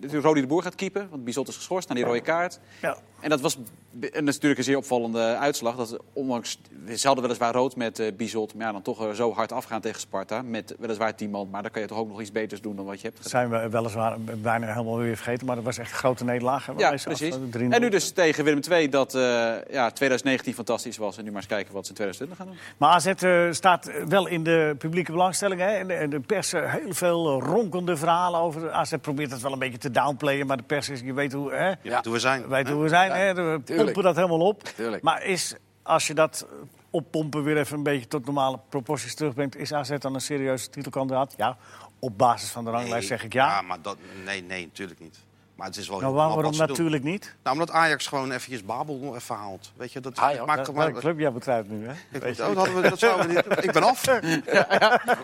natuurlijk Rodi de Boer gaat keepen. Want Bizot is geschorst naar die rode kaart. Ja. En dat was dat natuurlijk een zeer opvallende uitslag. Dat ondanks, ze hadden weliswaar rood met eh Bizot. Maar ja, dan toch eh, zo hard afgaan tegen Sparta. Met weliswaar 10 man. Maar dan kan je toch ook nog iets beters doen dan wat je hebt Dat gedaan. zijn we weliswaar bijna helemaal weer vergeten, maar dat was echt een grote nederlaag. Ja, precies. afsloten, 3-0. En nu dus tegen Willem II dat eh, ja, 2019 fantastisch was. En nu maar eens kijken wat ze in 2020 gaan doen. Maar AZ eh, staat wel in de publieke belangstelling. Hè? En de, en de pers, heel veel ronkende verhalen over. AZ probeert het wel een beetje te downplayen, maar de pers is, je weet hoe, hè? Je weet hoe we zijn. weet hoe we zijn. Hè? We tuurlijk. pompen dat helemaal op. Tuurlijk. Maar is, als je dat oppompen weer even een beetje tot normale proporties terugbrengt, is AZ dan een serieuze titelkandidaat? Ja, op basis van de ranglijst zeg ik ja. Ja, maar dat, nee, nee, natuurlijk niet. Maar het is wel nou, waarom doen. natuurlijk niet? Nou, omdat Ajax gewoon eventjes Babel nog even haalt. Weet je, dat Ajax? maakt Welke gewoon... club jij betrijft nu, hè? Ik, oh, dat, hadden we, dat zouden we niet... Ik ben af.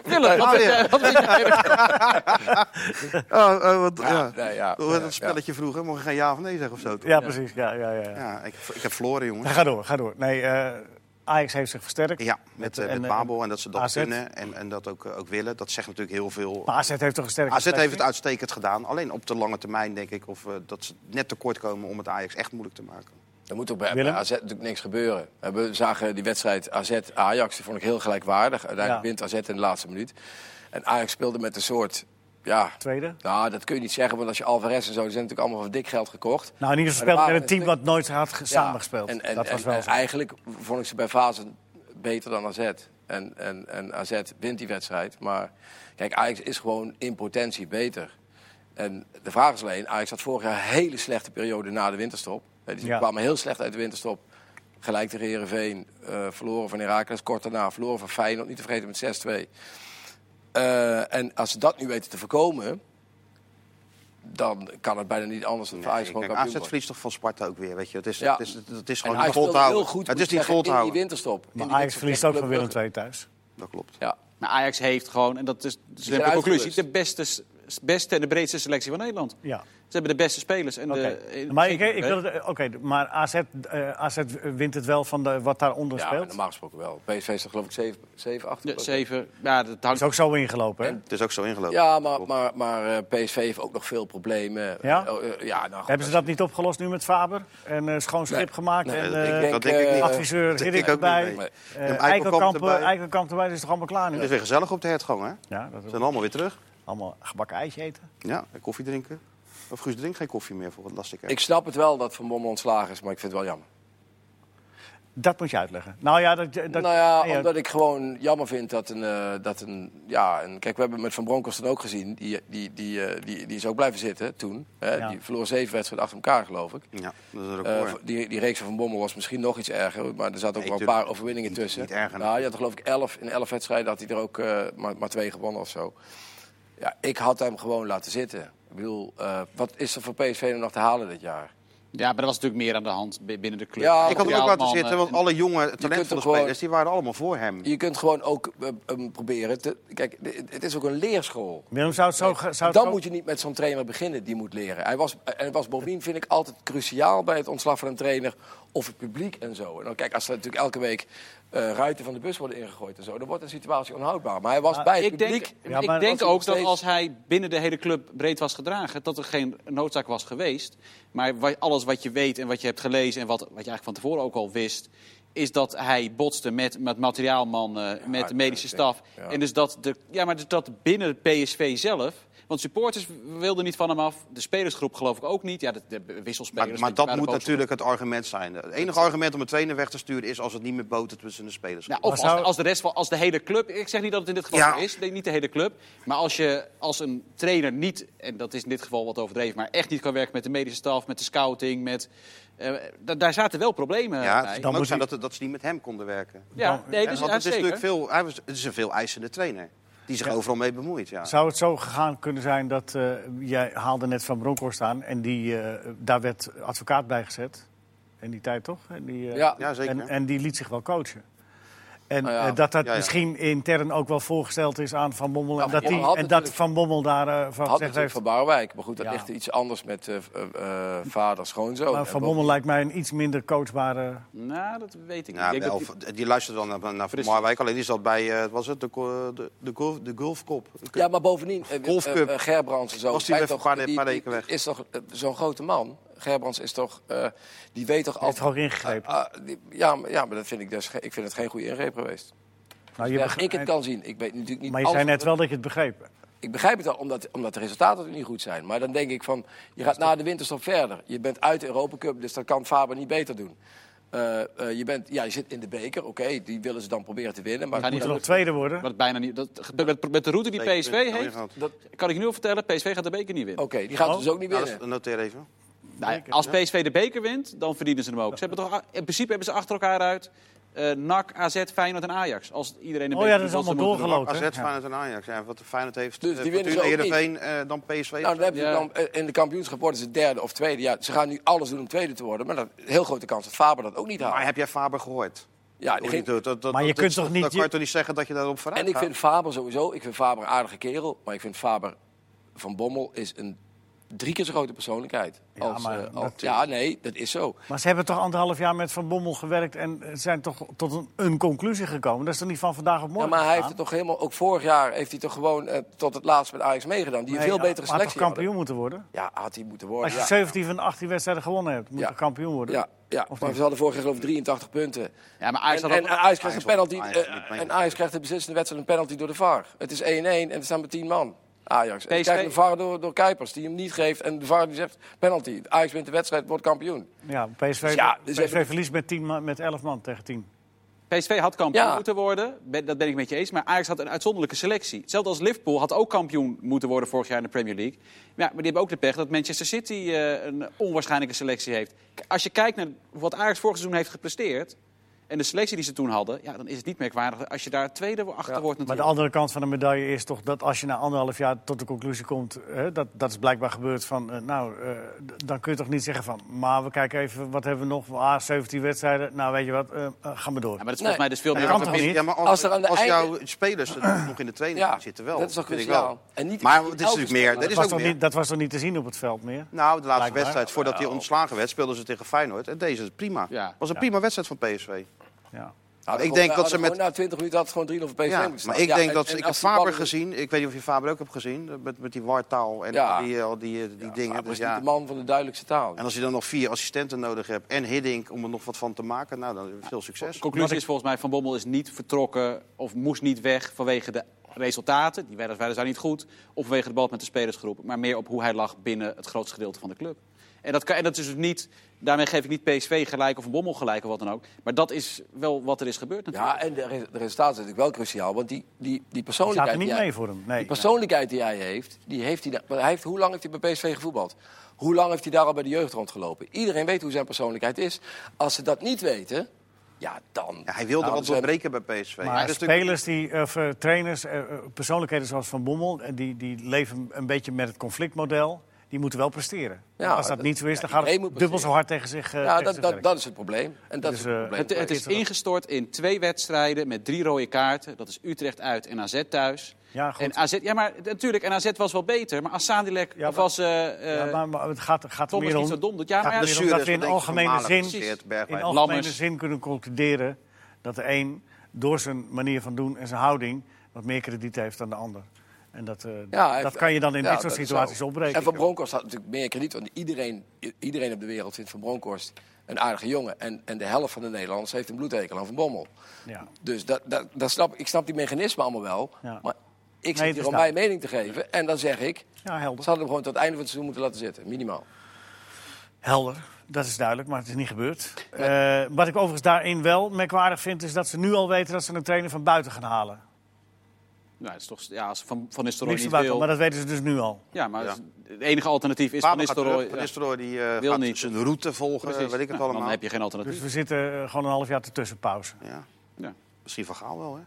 Willem, wat, Ah, vind ja. wat? Oh, oh, wat, Ja, ja. nee, ja, ja, dat spelletje vroeger? Mocht je geen ja of nee zeggen of zo? toch? Ja, precies. Ja, ja, ja. ja. Ja, ik, ik heb verloren, jongens. Ga door, ga door. Nee, eh, Ajax heeft zich versterkt. Ja, met, eh, en, met eh, Babel en dat ze dat AZ. kunnen en, en dat ook, eh, ook willen. Dat zegt natuurlijk heel veel. Maar AZ heeft toch een sterke AZ heeft het uitstekend gedaan. Alleen op de lange termijn denk ik of, eh, dat ze net tekort komen om het Ajax echt moeilijk te maken. Er moet ook bij? AZ natuurlijk niks gebeuren. We zagen die wedstrijd AZ-Ajax, die vond ik heel gelijkwaardig. Uiteindelijk Ja. wint AZ in de laatste minuut. En Ajax speelde met een soort... Ja, Tweede. nou, dat kun je niet zeggen, want als je Alvarez en zo... die zijn natuurlijk allemaal voor dik geld gekocht. Nou, in ieder geval speelde met een team wat nooit had samengespeeld. En, en, dat was wel en eigenlijk vond ik ze bij fase beter dan AZ. En, en, en AZ wint die wedstrijd. Maar kijk, Ajax is gewoon in potentie beter. En de vraag is alleen, Ajax had vorig jaar een hele slechte periode na de winterstop. Die Ja. kwamen heel slecht uit de winterstop. Gelijk tegen Heerenveen, eh verloren van Heracles kort daarna. Verloren van Feyenoord, niet te vergeten met 6-2. Eh, en als ze dat nu weten te voorkomen... dan kan het bijna niet anders dan voor Ajax Nee, gewoon kampioen AZ verliest toch van Sparta ook weer, weet je. Het is, Ja. het is, het is En gewoon Ajax niet vol te houden. heel goed, het is niet vol te zeggen, in die houden. winterstop. In Maar Ajax verliest ook van Willem. II thuis. Dat klopt. Ja, Maar Ajax heeft gewoon, en dat is de zijn conclusie, de beste, beste en de breedste selectie van Nederland. Ja. Ze hebben de beste spelers. En Oké. de, Maar, ik, ik wil het- oké, maar AZ, eh, AZ wint het wel van de, wat daaronder ja speelt. normaal gesproken wel. PSV is er geloof ik 7, 7 8. Ja, zeven. Ja, dat hangt is ook zo ingelopen, hè? Het is ook zo ingelopen. Ja, maar, maar, maar eh, PSV heeft ook nog veel problemen. Ja? Eh, eh, ja nou, Hebben ze dat niet opgelost nu met Faber? En eh, schoon schip Nee. gemaakt? Nee, en dat- ik eh, denk, dat denk ik niet. adviseur ook erbij. Eikelkamp, Eikelkamp erbij. Eikelkamp erbij, dat is toch allemaal klaar nu? Het is weer gezellig op de hertgang, hè? Ze Ja, dat is zijn allemaal weer terug. Allemaal gebakken ijsje eten. Ja, en koffie drinken. Of Guus drinkt geen koffie meer, voor wat lastig? Ik snap het wel dat Van Bommel ontslagen is, maar ik vind het wel jammer. Dat moet je uitleggen. Nou ja, dat... dat nou ja, omdat ik gewoon jammer vind dat een... eh, dat een ja, en kijk, we hebben met Van Bronckhorst dan ook gezien. Die, die, die, eh, die, die is ook blijven zitten toen. Hè? Ja. Die verloor zeven wedstrijden achter elkaar, geloof ik. Ja, dat is een Eh, record. die, die reeks van Van Bommel was misschien nog iets erger, maar er zaten ook Nee, wel een paar overwinningen Niet- tussen. niet erger. Nou, je had er geloof ik elf, in elf wedstrijden had hij er ook eh, maar, maar twee gewonnen of zo. Ja, ik had hem gewoon laten zitten. Ik bedoel, eh, wat is er voor PSV nu nog te halen dit jaar? Ja, maar er was natuurlijk meer aan de hand bi- binnen de club. Ja, ik had hem ook laten zitten, want alle jonge talentvolle gewoon- spelers die waren allemaal voor hem. Je kunt gewoon ook eh, hem proberen te... Kijk, het is ook een leerschool. Willem, zou het zo... ge- Zou het Dan zo- moet je niet met zo'n trainer beginnen die moet leren. Hij was, en het was bovendien, vind ik, altijd cruciaal bij het ontslag van een trainer... of het publiek en zo. En dan, kijk, als er natuurlijk elke week eh, ruiten van de bus worden ingegooid en zo... dan wordt de situatie onhoudbaar. Maar hij was Maar bij het Ik publiek... denk, Ja, ik denk ook dat als hij binnen de hele club breed was gedragen, dat er geen noodzaak was geweest. Maar alles wat je weet en wat je hebt gelezen en wat, wat je eigenlijk van tevoren ook al wist, is dat hij botste met, met materiaalmannen, met de medische staf. ja. En dus dat, de, ja, maar dus dat binnen het PSV zelf. Want supporters wilden niet van hem af. De spelersgroep geloof ik ook niet. Ja, de, de wisselspelers. Maar, dat moet natuurlijk het argument zijn. Het enige argument om een trainer weg te sturen is als het niet meer boten tussen de spelers. Ja, komt. of als, zou- als de rest van, als de hele club. Ik zeg niet dat het in dit geval Ja. zo is, niet de hele club. Maar als je als een trainer niet, en dat is in dit geval wat overdreven, maar echt niet kan werken met de medische staf, met de scouting, met. eh, da- daar zaten wel problemen ja, bij. Dan moet zijn dat, dat ze niet met hem konden werken. ja, nee, Ja, dus, want ja, het is zeker. natuurlijk veel, hij was, het is een veel eisende trainer. Die zich overal mee bemoeit. Ja. Zou het zo gegaan kunnen zijn dat... eh, jij haalde net Van Bronckhorst aan en die, eh, daar werd advocaat bij gezet. In die tijd toch? En die, eh, Ja. Ja, zeker. En, en die liet zich wel coachen. En Nou ja. eh, dat dat Ja, ja. misschien intern ook wel voorgesteld is aan Van Bommel. En dat, Van die, en dat Van Bommel daar eh, van Had heeft... van Barwijk. Maar goed, dat Ja. ligt iets anders met eh, eh, eh, vader, schoonzoon. Maar Van bo- Bommel lijkt mij een iets minder coachbare... Nou, dat weet ik niet. Ik denk wel, dat die- die luisterde dan naar, naar Van Fris. Marwijk. Alleen die zat bij, eh, wat was het, de, de, de, golf, de golfkop. Ja, maar bovendien, eh, Golfcup. Gerbrands en zo. Was die paar- paar weken weg? Is toch zo'n grote man? Gerbrands is toch, eh, die weet toch heeft altijd... ook ingegrepen. Ah, ah, die- ja, maar, ja, maar dat vind ik dus, ik vind het geen goede ingreep geweest. Nou, je Ja, begrijpt- ik het kan zien. Ik weet natuurlijk niet maar je zei net wel dat je het begreep. Ik begrijp het al, omdat, omdat de resultaten niet goed zijn. Maar dan denk ik van, je gaat na de winterstop verder. Je bent uit de Europa Cup, dus dat kan Faber niet beter doen. Eh, eh, je, bent, ja, je zit in de beker, oké, die willen ze dan proberen te winnen. Maar Ga niet Moet er nog tweede worden? Wat bijna niet. Dat, met, met de route die PSV heeft, dat- kan ik nu al vertellen: PSV gaat de beker niet winnen. Oké, die gaat Oh. dus ook niet Nou, winnen. noteer even. Nou, als PSV de beker wint, dan verdienen ze hem ook. Ze hebben toch, in principe hebben ze achter elkaar uit eh NAC, AZ, Feyenoord en Ajax. Als iedereen een Oh beker ja, dat is allemaal doorgelopen. AZ? Feyenoord en Ajax. Ja, wat de Feyenoord heeft. Dus eh, die winnen Heerenveen, eh, dan PSV. Nou, dan heb je Ja. dan, in de kampioenschap worden ze derde of tweede. Ja, ze gaan nu alles doen om tweede te worden. Maar dat, heel grote kans dat Faber dat ook niet haalt. maar heb jij Faber gehoord? Ja, die ging- doet? Dat- dat- Maar je dat kunt toch niet Dan kan je je- toch niet zeggen dat je daarop vooruit En ik gaat? vind Faber sowieso, ik vind Faber een aardige kerel. Maar ik vind Faber van Bommel is een drie keer zo grote persoonlijkheid. Ja, als, maar eh, als- dat- ja, nee, dat is zo. Maar ze hebben toch anderhalf jaar met Van Bommel gewerkt en zijn toch tot een, een conclusie gekomen. Dat is toch niet van vandaag op Ja, morgen maar hij heeft het toch helemaal, ook vorig jaar heeft hij toch gewoon eh, tot het laatst met Ajax meegedaan. Die een veel betere maar had selectie toch kampioen hadden. moeten worden? Ja, had hij moeten worden. Als je ja. 17 van de 18 wedstrijden gewonnen hebt, moet Ja. je kampioen worden. Ja, ja. Of maar ze hadden vorig jaar geloof ik 83 punten. Ja, maar Ajax En, had en ook- Ajax krijgt een penalty. Ajax eh, en Ajax krijgt de beslissende wedstrijd een penalty door de VAR. Het is 1-1 en er staan maar 10 man. Ajax. En PSV een VAR door, door Kuipers, die hem niet geeft. En de VAR die zegt penalty. Ajax wint de wedstrijd, wordt kampioen. Ja, PSV, Ja, dus PSV even- verliest met, 10 man, met 11 man tegen 10. PSV had kampioen Ja. moeten worden, ben- dat ben ik met je eens. Maar Ajax had een uitzonderlijke selectie. Hetzelfde als Liverpool had ook kampioen moeten worden vorig jaar in de Premier League. Ja, maar die hebben ook de pech dat Manchester City eh, een onwaarschijnlijke selectie heeft. Als je kijkt naar wat Ajax vorig seizoen heeft gepresteerd... en de selectie die ze toen hadden... Ja, dan is het niet merkwaardig als je daar tweede achter wordt Maar natuurlijk. de andere kant van de medaille is toch dat als je na anderhalf jaar tot de conclusie komt, hè, dat, dat is blijkbaar gebeurd van, eh, nou, eh, dan kun je toch niet zeggen van, maar we kijken even, wat hebben we nog? Ah, 17 wedstrijden, nou weet je wat, eh, eh, ga maar door. Ja, maar dat is volgens Nee. mij dus veel meer... niet? Ja, maar als, Als er aan de als einde- jouw spelers er nog in de training Ja, zitten wel. dat is toch vind ik cruciaal. wel. En niet Maar niet het is natuurlijk meer. Er dat, is was ook toch meer. niet, dat was toch niet te zien op het veld meer? Nou, de laatste Blijkbaar. wedstrijd, voordat hij Nou. ontslagen werd, speelden ze tegen Feyenoord. En deze is prima. Ja. Het was een prima wedstrijd van PSV. Ja. Hadden ik denk dat ze hadden met- Na 20 minuten had het gewoon 3-0 voor PSV Ja, maar ik Ja, denk en- dat ik heb Faber ballen- gezien. Ik weet niet of je Faber ook hebt gezien met, met die wartaal en die, al die, eh, die Ja, dingen. Faber Dus is niet ja. de man van de duidelijkste taal. En als je dan nog vier assistenten nodig hebt en Hiddink om er nog wat van te maken, nou dan veel succes. De conclusie is volgens mij Van Bommel is niet vertrokken of moest niet weg vanwege de resultaten. Die werden weliswaar niet goed. Of vanwege de bal met de spelersgroep. Maar meer op hoe hij lag binnen het grootste gedeelte van de club. En dat, kan, en dat is dus niet, daarmee geef ik niet PSV gelijk of Van Bommel gelijk of wat dan ook. Maar dat is wel wat er is gebeurd natuurlijk. Ja, en de, res- de resultaten zijn natuurlijk wel cruciaal. Want die, die, die persoonlijkheid... zaten niet die hij- mee voor hem. Nee. Die persoonlijkheid die hij heeft, die heeft hij, hij heeft... Hoe lang heeft hij bij PSV gevoetbald? Hoe lang heeft hij daar al bij de jeugd rondgelopen? Iedereen weet hoe zijn persoonlijkheid is. Als ze dat niet weten, ja, dan... Ja, hij wilde Nou, wat doorbreken bij PSV. Maar is spelers, die, of, eh, trainers, eh, eh, persoonlijkheden zoals Van Bommel, die, die leven een beetje met het conflictmodel. Die moeten wel presteren. Ja, Als dat dat- niet zo is, ja, dan gaat het dubbel zo hard tegen zich. eh, Ja, tegen dat, dat, is het probleem. En dat Dus, is het eh, probleem. Het, het is ingestort in twee wedstrijden met drie rode kaarten. Dat is Utrecht uit en AZ thuis. Ja, goed. En AZ, ja, maar natuurlijk, en AZ was wel beter. Maar als Sadilek Ja, als eh, Ja, maar, maar het gaat, gaat er Thomas meer niet om. zo dom doet. Ja, maar ja, dat we in algemene zin, in algemene zin kunnen concluderen dat de een door zijn manier van doen en zijn houding wat meer krediet heeft dan de ander. En dat, eh, Ja, dat kan je dan in ja, dit soort situaties opbreken. En Van Bronckhorst had natuurlijk meer krediet. Want iedereen, iedereen op de wereld vindt Van Bronckhorst een aardige jongen. En, en de helft van de Nederlanders heeft een bloedhekel aan Van Bommel. Ja. Dus dat, dat, dat snap, ik snap die mechanismen allemaal wel. Ja. Maar ik zit hier om mijn mening te geven. En dan zeg ik, ja, ze helder. hadden hem gewoon tot het einde van het seizoen moeten laten zitten. Minimaal. Helder, dat is duidelijk, maar het is niet gebeurd. Eh, wat ik overigens daarin wel merkwaardig vind, is dat ze nu al weten dat ze een trainer van buiten gaan halen. Nou, het is toch, ja, als Van, van Nistelrooy Niks niet van buiten, wil... maar dat weten ze dus nu al. Ja, maar Ja. het enige alternatief is Van. Nistelrooy. Van ja. Nistelrooy die eh, Wil gaat niet. zijn route volgen, Precies. weet ik het Nou, allemaal. Dan heb je geen alternatief. Dus we zitten eh, gewoon een half jaar te tussenpauze. Ja. Ja. Misschien van Gaal wel, hè?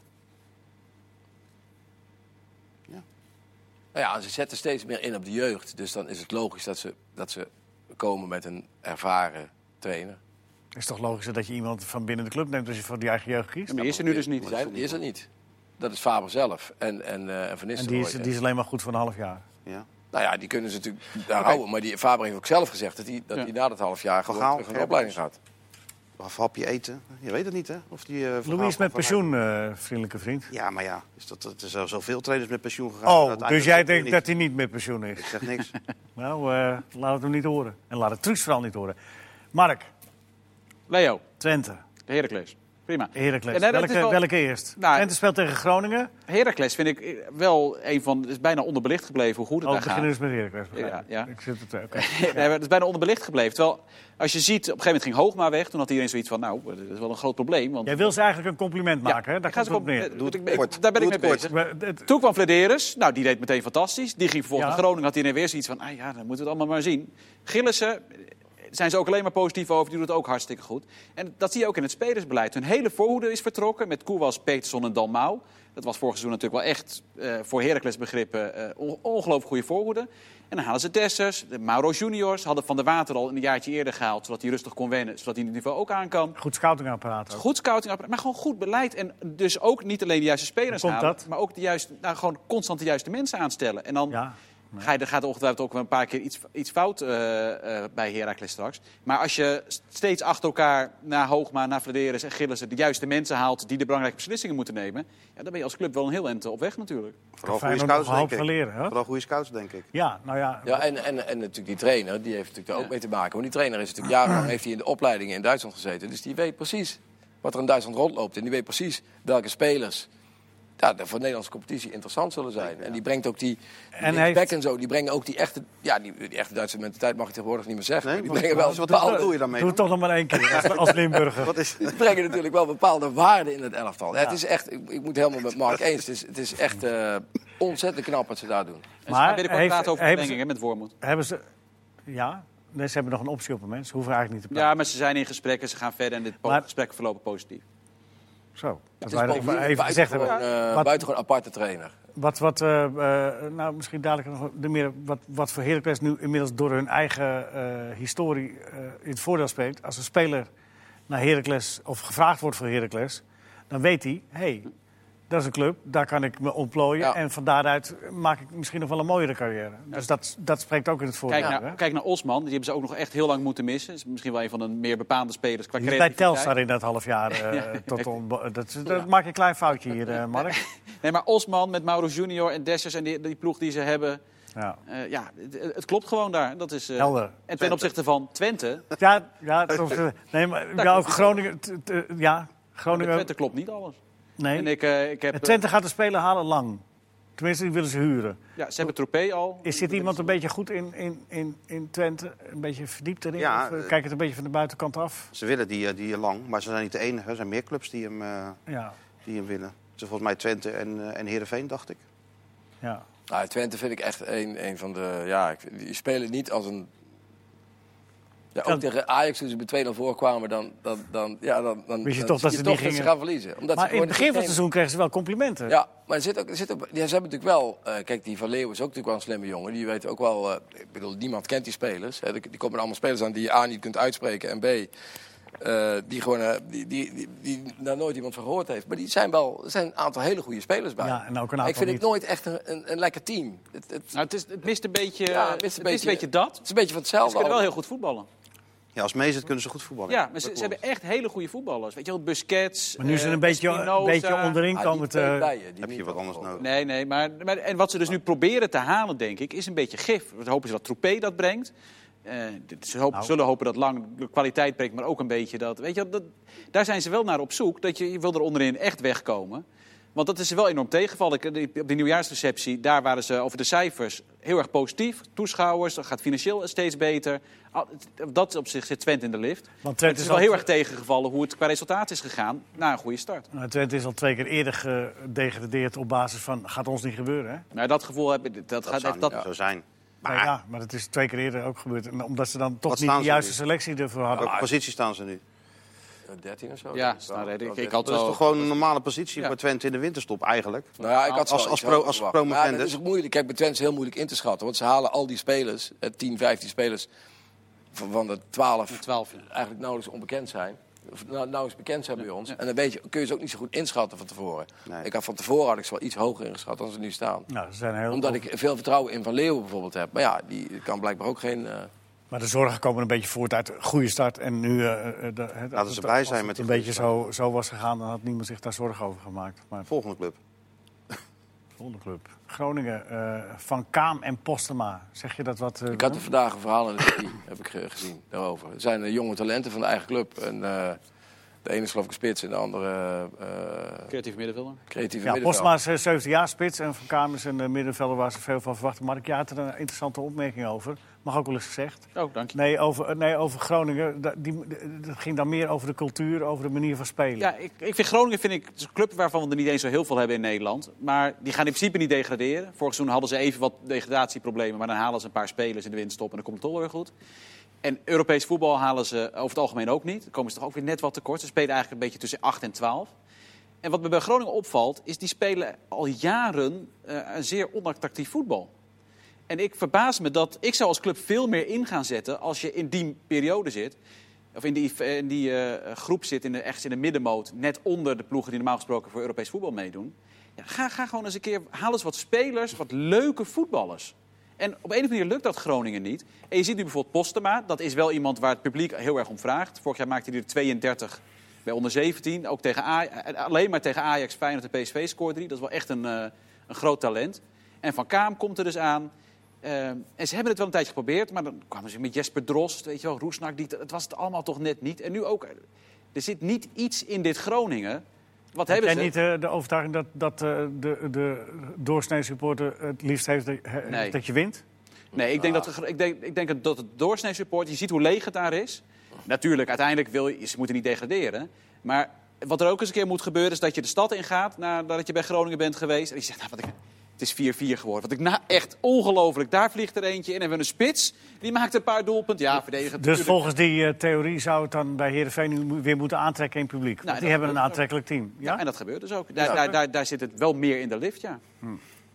Nou ja, ze zetten steeds meer in op de jeugd. Dus dan is het logisch dat ze, dat ze komen met een ervaren trainer. Het is toch logischer dat je iemand van binnen de club neemt als je voor die eigen jeugd Ja, kiest? maar die is er nu dus niet. Die is er niet. Dat is Faber zelf en, en, eh, en Van En die is, die is alleen maar goed voor een half jaar. Ja. Nou ja, die kunnen ze natuurlijk daar houden. Maar die Faber heeft ook zelf gezegd dat hij, dat Ja. na dat half jaar gewoon Gaal, terug de opleiding gaat. Of hapje eten. Je weet het niet, hè? Of die, eh, Van Louis is met pensioen, eh, vriendelijke vriend. Ja, maar ja, is dat, dat er zijn zoveel trainers met pensioen gegaan. Oh, dus jij denkt niet. dat hij niet met pensioen Ik is? zeg niks. Nou, eh, laat het hem niet horen. En laat het Truus vooral niet horen. Mark, Leo, Twente, de Heracles. Prima. Heracles. Ja, nee, welke, wel- welke eerst? Nou, Twente speelt tegen Groningen. Heracles vind ik wel een van... Het is bijna onderbelicht gebleven hoe goed het Oh, daar gaat. beginnen dus met Heracles. Ja, ik. ja. Ik zit het, oké. Nee, maar het is bijna onderbelicht gebleven. Terwijl, als je ziet, op een gegeven moment ging Hoogma weg. Toen had iedereen zoiets van, nou, dat is wel een groot probleem. Want, Jij wil ze eigenlijk een compliment maken, hè? Daar ik ga komt ze het op neer. eh, kort. Daar ben ik Doe mee bezig. Toen kwam Flederis. Nou, die deed meteen fantastisch. Die ging vervolgens Ja. naar Groningen. Had iedereen weer zoiets van, ah ja, dan moeten we het allemaal maar zien. Gillissen, eh, zijn ze ook alleen maar positief over. Die doet het ook hartstikke goed. En dat zie je ook in het spelersbeleid. Hun hele voorhoede is vertrokken met Koewas, Peterson en Dalmau. Dat was vorig seizoen natuurlijk wel echt eh, voor Heracles begrippen eh, on- ongelooflijk goede voorhoede. En dan halen ze Dessers, de Mauro Juniors. Hadden Van der Water al een jaartje eerder gehaald. Zodat hij rustig kon wennen. Zodat hij het niveau ook aan kan. Goed scoutingapparaat ook. Goed scouting, maar gewoon goed beleid. En dus ook niet alleen de juiste spelers halen, dat? maar ook de juiste, nou, gewoon constant de juiste mensen aanstellen. En dan Ja. Ga je, er gaat er ongetwijfeld ook wel een paar keer iets, iets fout eh, eh, bij Heracles straks. Maar als je steeds achter elkaar naar Hoogma, naar Vladeris en Gillissen de juiste mensen haalt die de belangrijke beslissingen moeten nemen, ja, dan ben je als club wel een heel eind op weg natuurlijk. Vooral goede scouts, denk ik. leren? Vooral goede scouts, denk ik. Ja, nou ja. Ja, en, en, en natuurlijk die trainer, die heeft natuurlijk daar ook mee te maken. Want die trainer is natuurlijk jarenlang heeft hij in de opleidingen in Duitsland gezeten. Dus die weet precies wat er in Duitsland rondloopt. En die weet precies welke spelers ja, voor de Nederlandse competitie interessant zullen zijn. En die brengt ook die, En die heeft- Beck en zo, die brengen ook die echte, ja, die, die echte Duitse mentaliteit mag ik tegenwoordig niet meer zeggen. Nee, die brengen wel wat- wat bepaalde, bedoel je daarmee? Doe het toch nog maar één keer als, als Limburger. Wat is... die brengen natuurlijk wel bepaalde waarden in het elftal. Ja, het is echt, ik, ik moet helemaal met Mark eens. Het is, het is echt eh, ontzettend knap wat ze daar doen. En ze Maar gaan binnenkort heeft- praten over hebben verlenging hè, met Wormoed. Hebben ze... Ja? Nee, ze hebben nog een optie op een mens. Ze hoeven eigenlijk niet te praten. Ja, maar ze zijn in gesprekken, ze gaan verder en dit Maar- gesprekken verlopen positief. Zo. Dat is wij even gezegd hebben. buitengewoon, Wat- buitengewoon aparte trainer. Wat, wat eh, eh, nou, misschien dadelijk nog de meer, wat, wat voor Heracles nu inmiddels door hun eigen historie in het voordeel spreekt. Als een speler naar Heracles of gevraagd wordt voor Heracles, dan weet hij, hé, hey, dat is een club, daar kan ik me ontplooien. Ja. En van daaruit maak ik misschien nog wel een mooiere carrière. Dus dat, dat spreekt ook in het voordeel. Kijk, naar, kijk naar Osman, die hebben ze ook nog echt heel lang moeten missen. Is misschien wel een van de meer bepaande spelers qua is bij creativiteit. Telstar in dat half jaar. eh, tot dat, dat maak je een klein foutje hier, eh, Mark. Nee, maar Osman met Mauro Junior en Dessers en die, die ploeg die ze hebben. Ja. eh, ja, het, het klopt gewoon daar. Dat is, Helder. En ten opzichte van Twente, Ja, ja, nee, maar ja, ook Groningen. t- t- Ja, Groningen. Twente klopt niet alles. Nee. En ik, eh, ik heb, En Twente gaat de speler halen lang. Tenminste, die willen ze huren. ja, ze hebben Tropee al. Is dit iemand een beetje goed in, in, in, in Twente? Een beetje verdiept erin? Ja, of, eh, eh, kijk het een beetje van de buitenkant af? Ze willen die, die lang, maar ze zijn niet de enige. Er zijn meer clubs die hem, eh, Ja, die hem willen. Dus volgens mij Twente en, en Heerenveen, dacht ik. ja. Nou, Twente vind ik echt een, een van de. Ja, die spelen niet als een. Ja, ook tegen Ajax toen ze met 2-0 voorkwamen, dan, dan, dan, ja, dan, dan, Wist je dan toch dat ze toch niet gingen- gaan verliezen. Omdat Maar ze in het begin van het seizoen kregen ze wel complimenten. Ja, maar er zit ook, er zit ook, ja, ze hebben natuurlijk wel... eh, kijk, die Van Leeuwen is ook natuurlijk wel een slimme jongen. Die weet ook wel... eh, ik bedoel, niemand kent die spelers. Hè. Die, die komen allemaal spelers aan die je A niet kunt uitspreken en B... eh, die gewoon die, die, die, die daar nooit iemand van gehoord heeft. Maar die zijn wel, er zijn een aantal hele goede spelers bij. Ja, en ook een Maar ik aantal vind niet. het nooit echt een, een, een lekker team. Het, het, Nou, het, is, het mist een beetje, Ja, het het mist mist een beetje, beetje- dat. het is een beetje van Ze hetzelfde. kunnen wel heel goed voetballen. Ja, als meezit kunnen ze goed voetballen. Ja, maar ze, ze hebben echt hele goede voetballers. Weet je wel, Busquets. Maar nu is er eh, een beetje, een beetje onderin Ah, komen te... bijen, Heb je wat anders nodig? Nee, nee, maar, maar, en wat ze dus nu proberen te halen, denk ik, is een beetje gif. We hopen ze dat Troepé dat brengt. Eh, dit- ze hopen, Nou. zullen hopen dat Lang de kwaliteit brengt, maar ook een beetje dat. Weet je, wel, dat, daar zijn ze wel naar op zoek. Dat je, je wil er onderin echt wegkomen. Want dat is ze wel enorm tegengevallen. Op die nieuwjaarsreceptie, daar waren ze over de cijfers heel erg positief. Toeschouwers, dat gaat financieel steeds beter. Al- Op dat opzicht zit Twente in de lift. Want Twente het is is wel al- heel erg tegengevallen hoe het qua resultaat is gegaan na een goede start. Nou, Twente is al twee keer eerder gedegradeerd op basis van... gaat ons niet gebeuren, hè? Maar dat gevoel heb ik. Dat, Dat gaat zou echt, dat, niet zo zijn. Maar, ja, maar dat is twee keer eerder ook gebeurd. En omdat ze dan toch Wat niet de juiste nu? selectie ervoor hadden. welke positie staan ze nu? Eh, 13 of zo. Ja, nou, weet ik. Wel Ik 13. had Dat is toch gewoon een normale positie Ja. voor Twente in de winterstop eigenlijk? Nou ja, ik had Als- als pro- als promovendus. Ja, dat is ook moeilijk. Kijk, bij Twente is heel moeilijk in te schatten. Want ze halen al die spelers, eh, 10, 15 spelers, van, van de 12, 12. eigenlijk nauwelijks onbekend zijn. Of nou, nauwelijks bekend zijn bij ons. En dan weet je, kun je ze ook niet zo goed inschatten van tevoren. Nee. Ik had van tevoren had ik ze wel iets hoger ingeschat dan ze nu staan. Nou, ze zijn heel Omdat ik veel vertrouwen in Van Leeuwen bijvoorbeeld heb. Maar ja, die kan blijkbaar ook geen... eh, Maar de zorgen komen een beetje voort uit een goede start. En nu, eh, eh, de, het- Laten ze het- blij als zijn het met die een beetje zo, zo was gegaan, dan had niemand zich daar zorgen over gemaakt. Maar Volgende club. volgende club. Groningen, eh, Van Kaam en Postema. Zeg je dat wat? eh, Ik had er vandaag een verhaal in de TV, heb ik ge- gezien, daarover. Het zijn jonge talenten van de eigen club. En, eh, de ene is geloof ik een spits en de andere eh, Creatief middenvelder. creatieve ja, middenvelder. Postema is eh, 17 jaar spits en Van Kaam is een middenvelder waar ze veel van verwachten. Mark, je had er een interessante opmerking over. Mag ook wel eens gezegd. Oh, dank je. Nee, over, eh, nee, over Groningen. Dat, die, dat ging dan meer over de cultuur, over de manier van spelen. Ja, ik, ik vind Groningen vind ik, een club waarvan we er niet eens zo heel veel hebben in Nederland. Maar die gaan in principe niet degraderen. Vorig seizoen hadden ze even wat degradatieproblemen. Maar dan halen ze een paar spelers in de winststop en dan komt het toch weer goed. En Europees voetbal halen ze over het algemeen ook niet. Dan komen ze toch ook weer net wat tekort. Ze spelen eigenlijk een beetje tussen 8 en 12. En wat me bij Groningen opvalt, is die spelen al jaren eh, een zeer onattractief voetbal. En ik verbaas me dat ik zou als club veel meer in gaan zetten als je in die periode zit. Of in die, in die eh, groep zit, in de, echt in de middenmoot, net onder de ploegen die normaal gesproken voor Europees voetbal meedoen. Ja, ga, ga gewoon eens een keer, haal eens wat spelers, wat leuke voetballers. En op een of andere manier lukt dat Groningen niet. En je ziet nu bijvoorbeeld Postema, dat is wel iemand waar het publiek heel erg om vraagt. Vorig jaar maakte hij er 32 bij onder 17. Ook tegen alleen maar tegen Ajax, Feyenoord en PSV scoorde hij. Dat is wel echt een, eh, een groot talent. En Van Kaam komt er dus aan. Eh, en ze hebben het wel een tijdje geprobeerd, maar dan kwamen ze met Jesper Drost, weet je wel, Roesnak. Die, het was het allemaal toch net niet. En nu ook, er zit niet iets in dit Groningen wat Wat Heb hebben jij ze? niet eh, de overtuiging dat, dat eh, de, de doorsnee supporter het liefst heeft dat, eh, Nee. dat je wint? Nee, ik denk, dat, ik denk, ik denk dat het doorsnee support, je ziet hoe leeg het daar is. Natuurlijk, uiteindelijk wil je, ze moeten niet degraderen. Maar wat er ook eens een keer moet gebeuren, is dat je de stad ingaat nadat je bij Groningen bent geweest. En je zegt, nou, wat ik, het is 4-4 geworden. Wat ik na, echt ongelooflijk. Daar vliegt er eentje in. En we hebben een spits, die maakt een paar doelpunten. Ja, verdedigen. Dus natuurlijk. volgens die eh, theorie zou het dan bij Heerenveen nu weer moeten aantrekken in het publiek. Want dat die hebben een aantrekkelijk team. Ja? Ja, en dat gebeurt dus ook. Daar, daar, daar, daar zit het wel meer in de lift, ja.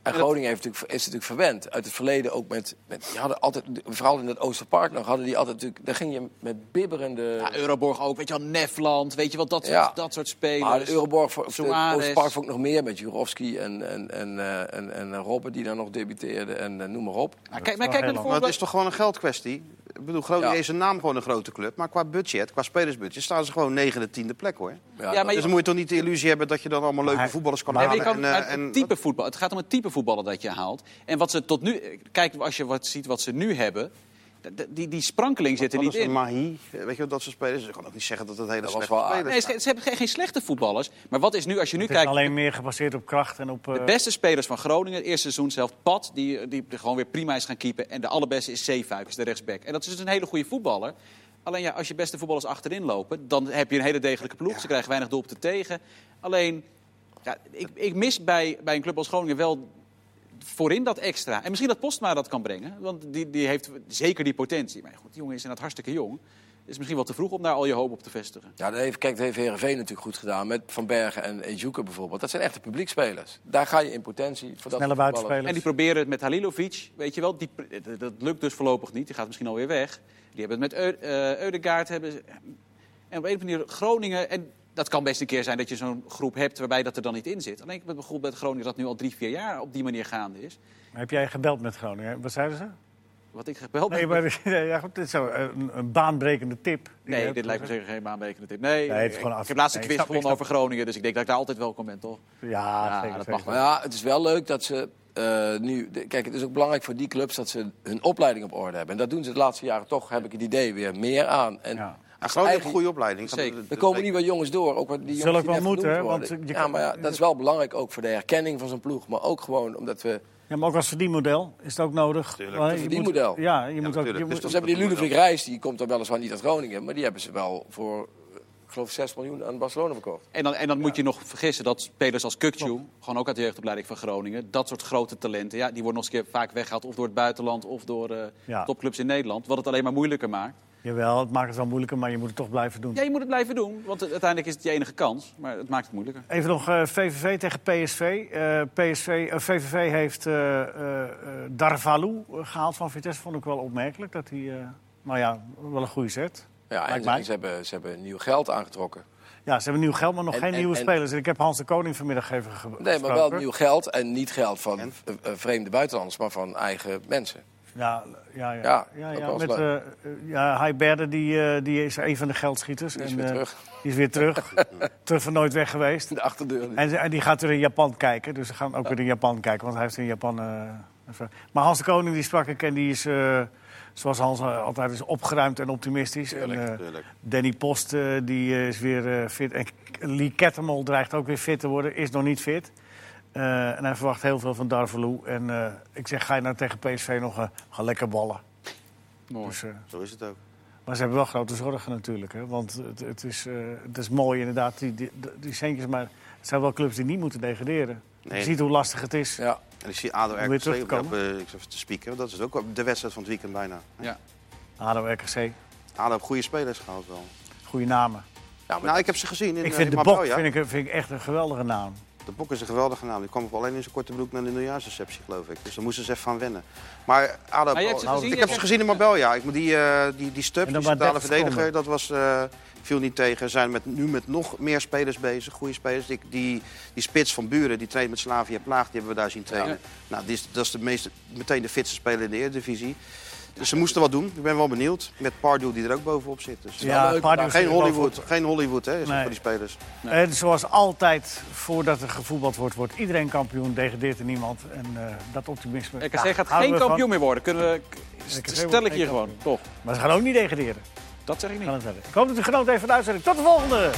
En Groningen heeft natuurlijk, is natuurlijk verwend. Uit het verleden ook met, met die hadden altijd, vooral in het Oosterpark nog, hadden die altijd natuurlijk, daar ging je met bibberende... ja. Euroborg ook, weet je wel, Nefland, weet je wel, dat soort, Ja. dat soort spelers. Maar de Euroborg, Suarez. Oosterpark vond ik nog meer met Jurovski en, en, en, eh, en, en Robben die daar nog debuteerde en eh, noem maar op. Ja, kijk, maar kijk naar heel de lang. Maar het is toch gewoon een geldkwestie? Ik bedoel, Groningen Ja. is een naam gewoon een grote club. Maar qua budget, qua spelersbudget, staan ze gewoon negende, tiende plek hoor. Ja, maar Dus dan moet je toch niet de illusie hebben dat je dan allemaal leuke voetballers kan halen. kan, en, eh, en- het, type voetbal, het gaat om het type voetballen dat je haalt. En wat ze tot nu... Kijk, als je wat ziet wat ze nu hebben... Die, die sprankeling zit er niet in. Mahi, weet je wel, dat soort spelers. Je kan ook niet zeggen dat het hele Dat was slechte wel aardig. spelers Nee, ze, ze hebben geen, geen slechte voetballers. Maar wat is nu, als je nu Het kijkt... alleen meer gebaseerd op kracht en op... eh, De beste spelers van Groningen, het eerste seizoen zelf, Pat, die, die gewoon weer prima is gaan keepen. En de allerbeste is Zeefuik, is de rechtsback. En dat is dus een hele goede voetballer. Alleen ja, als je beste voetballers achterin lopen, dan heb je een hele degelijke ploeg. Ze krijgen weinig doelpunten tegen. Alleen, ja, ik, ik mis bij, bij een club als Groningen wel voorin dat extra. En misschien dat Postma dat kan brengen, want die, die heeft zeker die potentie. Maar goed, die jongen is inderdaad hartstikke jong. Het is misschien wel te vroeg om daar al je hoop op te vestigen. Ja, dat heeft, kijk, dat heeft Heerenveen natuurlijk goed gedaan. Met Van Bergen en Ejuke bijvoorbeeld. Dat zijn echte publiekspelers. Daar ga je in potentie voor dat Snelle buitenspelers. En die proberen het met Halilovic, weet je wel. Die, dat- dat lukt dus voorlopig niet. Die gaat misschien alweer weg. Die hebben het met eh, Eudegaard. Hebben, en op een of andere manier Groningen... En dat kan best een keer zijn dat je zo'n groep hebt waarbij dat er dan niet in zit. Alleen ik ben bijvoorbeeld bij Groningen dat nu al drie, vier jaar op die manier gaande is. Heb jij gebeld met Groningen? Wat zeiden ze? Wat ik gebeld Nee, maar ja, goed, dit is zo, eh, een, een baanbrekende tip. Nee, hebt. dit lijkt me zeker geen baanbrekende tip. Nee, Nee, het is ik, gewoon af- ik heb laatst een quiz gewonnen over Groningen. Dus ik denk dat ik daar altijd welkom ben, toch? Ja, Ja, zeker, dat zeker. mag Maar ja, het is wel leuk dat ze eh, nu... de- kijk, het is ook belangrijk voor die clubs dat ze hun opleiding op orde hebben. En dat doen ze de laatste jaren toch, heb ik het idee, weer meer aan. En Ja. Groningen heeft een goede opleiding. Zeker. Er komen niet wat jongens door. Ook wat die jongens ook wel moeten, hè, want je ja, kan- maar ja, dat is wel belangrijk ook voor de herkenning van zo'n ploeg. Maar ook gewoon omdat we... Ja, maar ook als verdienmodel is het ook nodig. Tuurlijk, verdienmodel. moet- Ja, je moet ook... Je Dus moet, Dus hebben die Ludovic Reis, die komt dan weliswaar niet uit Groningen. Maar die hebben ze wel voor, eh, ik geloof, 6 miljoen aan Barcelona verkocht. En dan, en dan moet je nog vergissen dat spelers als Kukcu, gewoon ook uit de jeugdopleiding van Groningen, dat soort grote talenten, ja, die worden nog eens een keer vaak weggehaald of door het buitenland of door eh, Ja. topclubs in Nederland, wat het alleen maar moeilijker maakt. Jawel, het maakt het wel moeilijker, maar je moet het toch blijven doen. Ja, je moet het blijven doen, want uiteindelijk is het je enige kans, maar het maakt het moeilijker. Even nog eh, VVV tegen PSV. Eh, PSV eh, VVV heeft eh eh, eh, Darvalu eh, gehaald van Vitesse. Vond ik wel opmerkelijk. Dat hij, eh, nou ja, wel een goede zet. Ja, en ze, mij. ze hebben, ze hebben nieuw geld aangetrokken. Ja, ze hebben nieuw geld, maar nog En- geen en- nieuwe en- spelers. En ik heb Hans de Koning vanmiddag even ge- Nee, maar gesproken. wel nieuw geld. En niet geld van En? eh, eh, vreemde buitenlanders, maar van eigen mensen. Ja, ja, ja. Ja, ja, met, eh, ja Heiberde, die, eh, die is een van de geldschieters. Die is En, weer eh, terug. Die is weer terug. terug van nooit weg geweest. De achterdeur. En, en die gaat weer in Japan kijken. Dus ze gaan ook weer in Japan kijken, want hij heeft in Japan... maar Hans de Koning, die sprak ik en die is, zoals Hans altijd is, opgeruimd en optimistisch. en, Tuurlijk. Danny Post, die is weer fit. En Lee Kettermol dreigt ook weer fit te worden, is nog niet fit. Eh, en hij verwacht heel veel van Darvalu. En eh, ik zeg, ga je nou tegen PSV nog eh, ga lekker ballen. Mooi. Dus, Zo is het ook. maar ze hebben wel grote zorgen natuurlijk. Hè? Want het, het, is, eh, het is mooi inderdaad, die, die, die centjes. Maar het zijn wel clubs die niet moeten degraderen. Nee. Je ziet hoe lastig het is. Ja. En ik zie ADO RKC op, op, ik zat even te spieken. Dat is ook de wedstrijd van het weekend bijna. Ja. ADO, RKC, ADO heeft goede spelers gehaald wel. goede namen. Ja, maar Nou, ik heb ze gezien in ik eh, vind in de Bok vind ik, vind ik echt een geweldige naam. De Bok is een geweldige naam. Die kwam op alleen in zijn korte broek naar de nieuwjaarsreceptie, geloof ik. Dus daar moesten ze even van wennen. Maar ADO... Maar je hebt ze Nou, gezien? Ik heb ze gezien in Marbella, ja. Ik, die, eh die, die die dan maar centrale 30 verdediger, dat was, eh, viel niet tegen. Zijn met, nu met nog meer spelers bezig, goede spelers. Die, die, die spits van Buren, die traint met Slavia Plaag, die hebben we daar zien trainen. Nou, die is, dat is de meest, meteen de fitste speler in de Eredivisie. Dus ze moesten wat doen. Ik ben wel benieuwd. Met Pardew die er ook bovenop zit. Dus, Ja, leuk, Pardew geen Hollywood, geen Hollywood hè, is het Nee. voor die spelers. En zoals altijd, voordat er gevoetbald wordt, wordt iedereen kampioen. Degradeert er niemand. En eh, dat optimisme. RKC ja, gaat geen van. kampioen meer worden. Kunnen we, stel ik hier gewoon, kampioen. toch? Maar ze gaan ook niet degraderen. Dat zeg ik niet. Ik hoop dat u genoten heeft van de uitzending. Tot de volgende!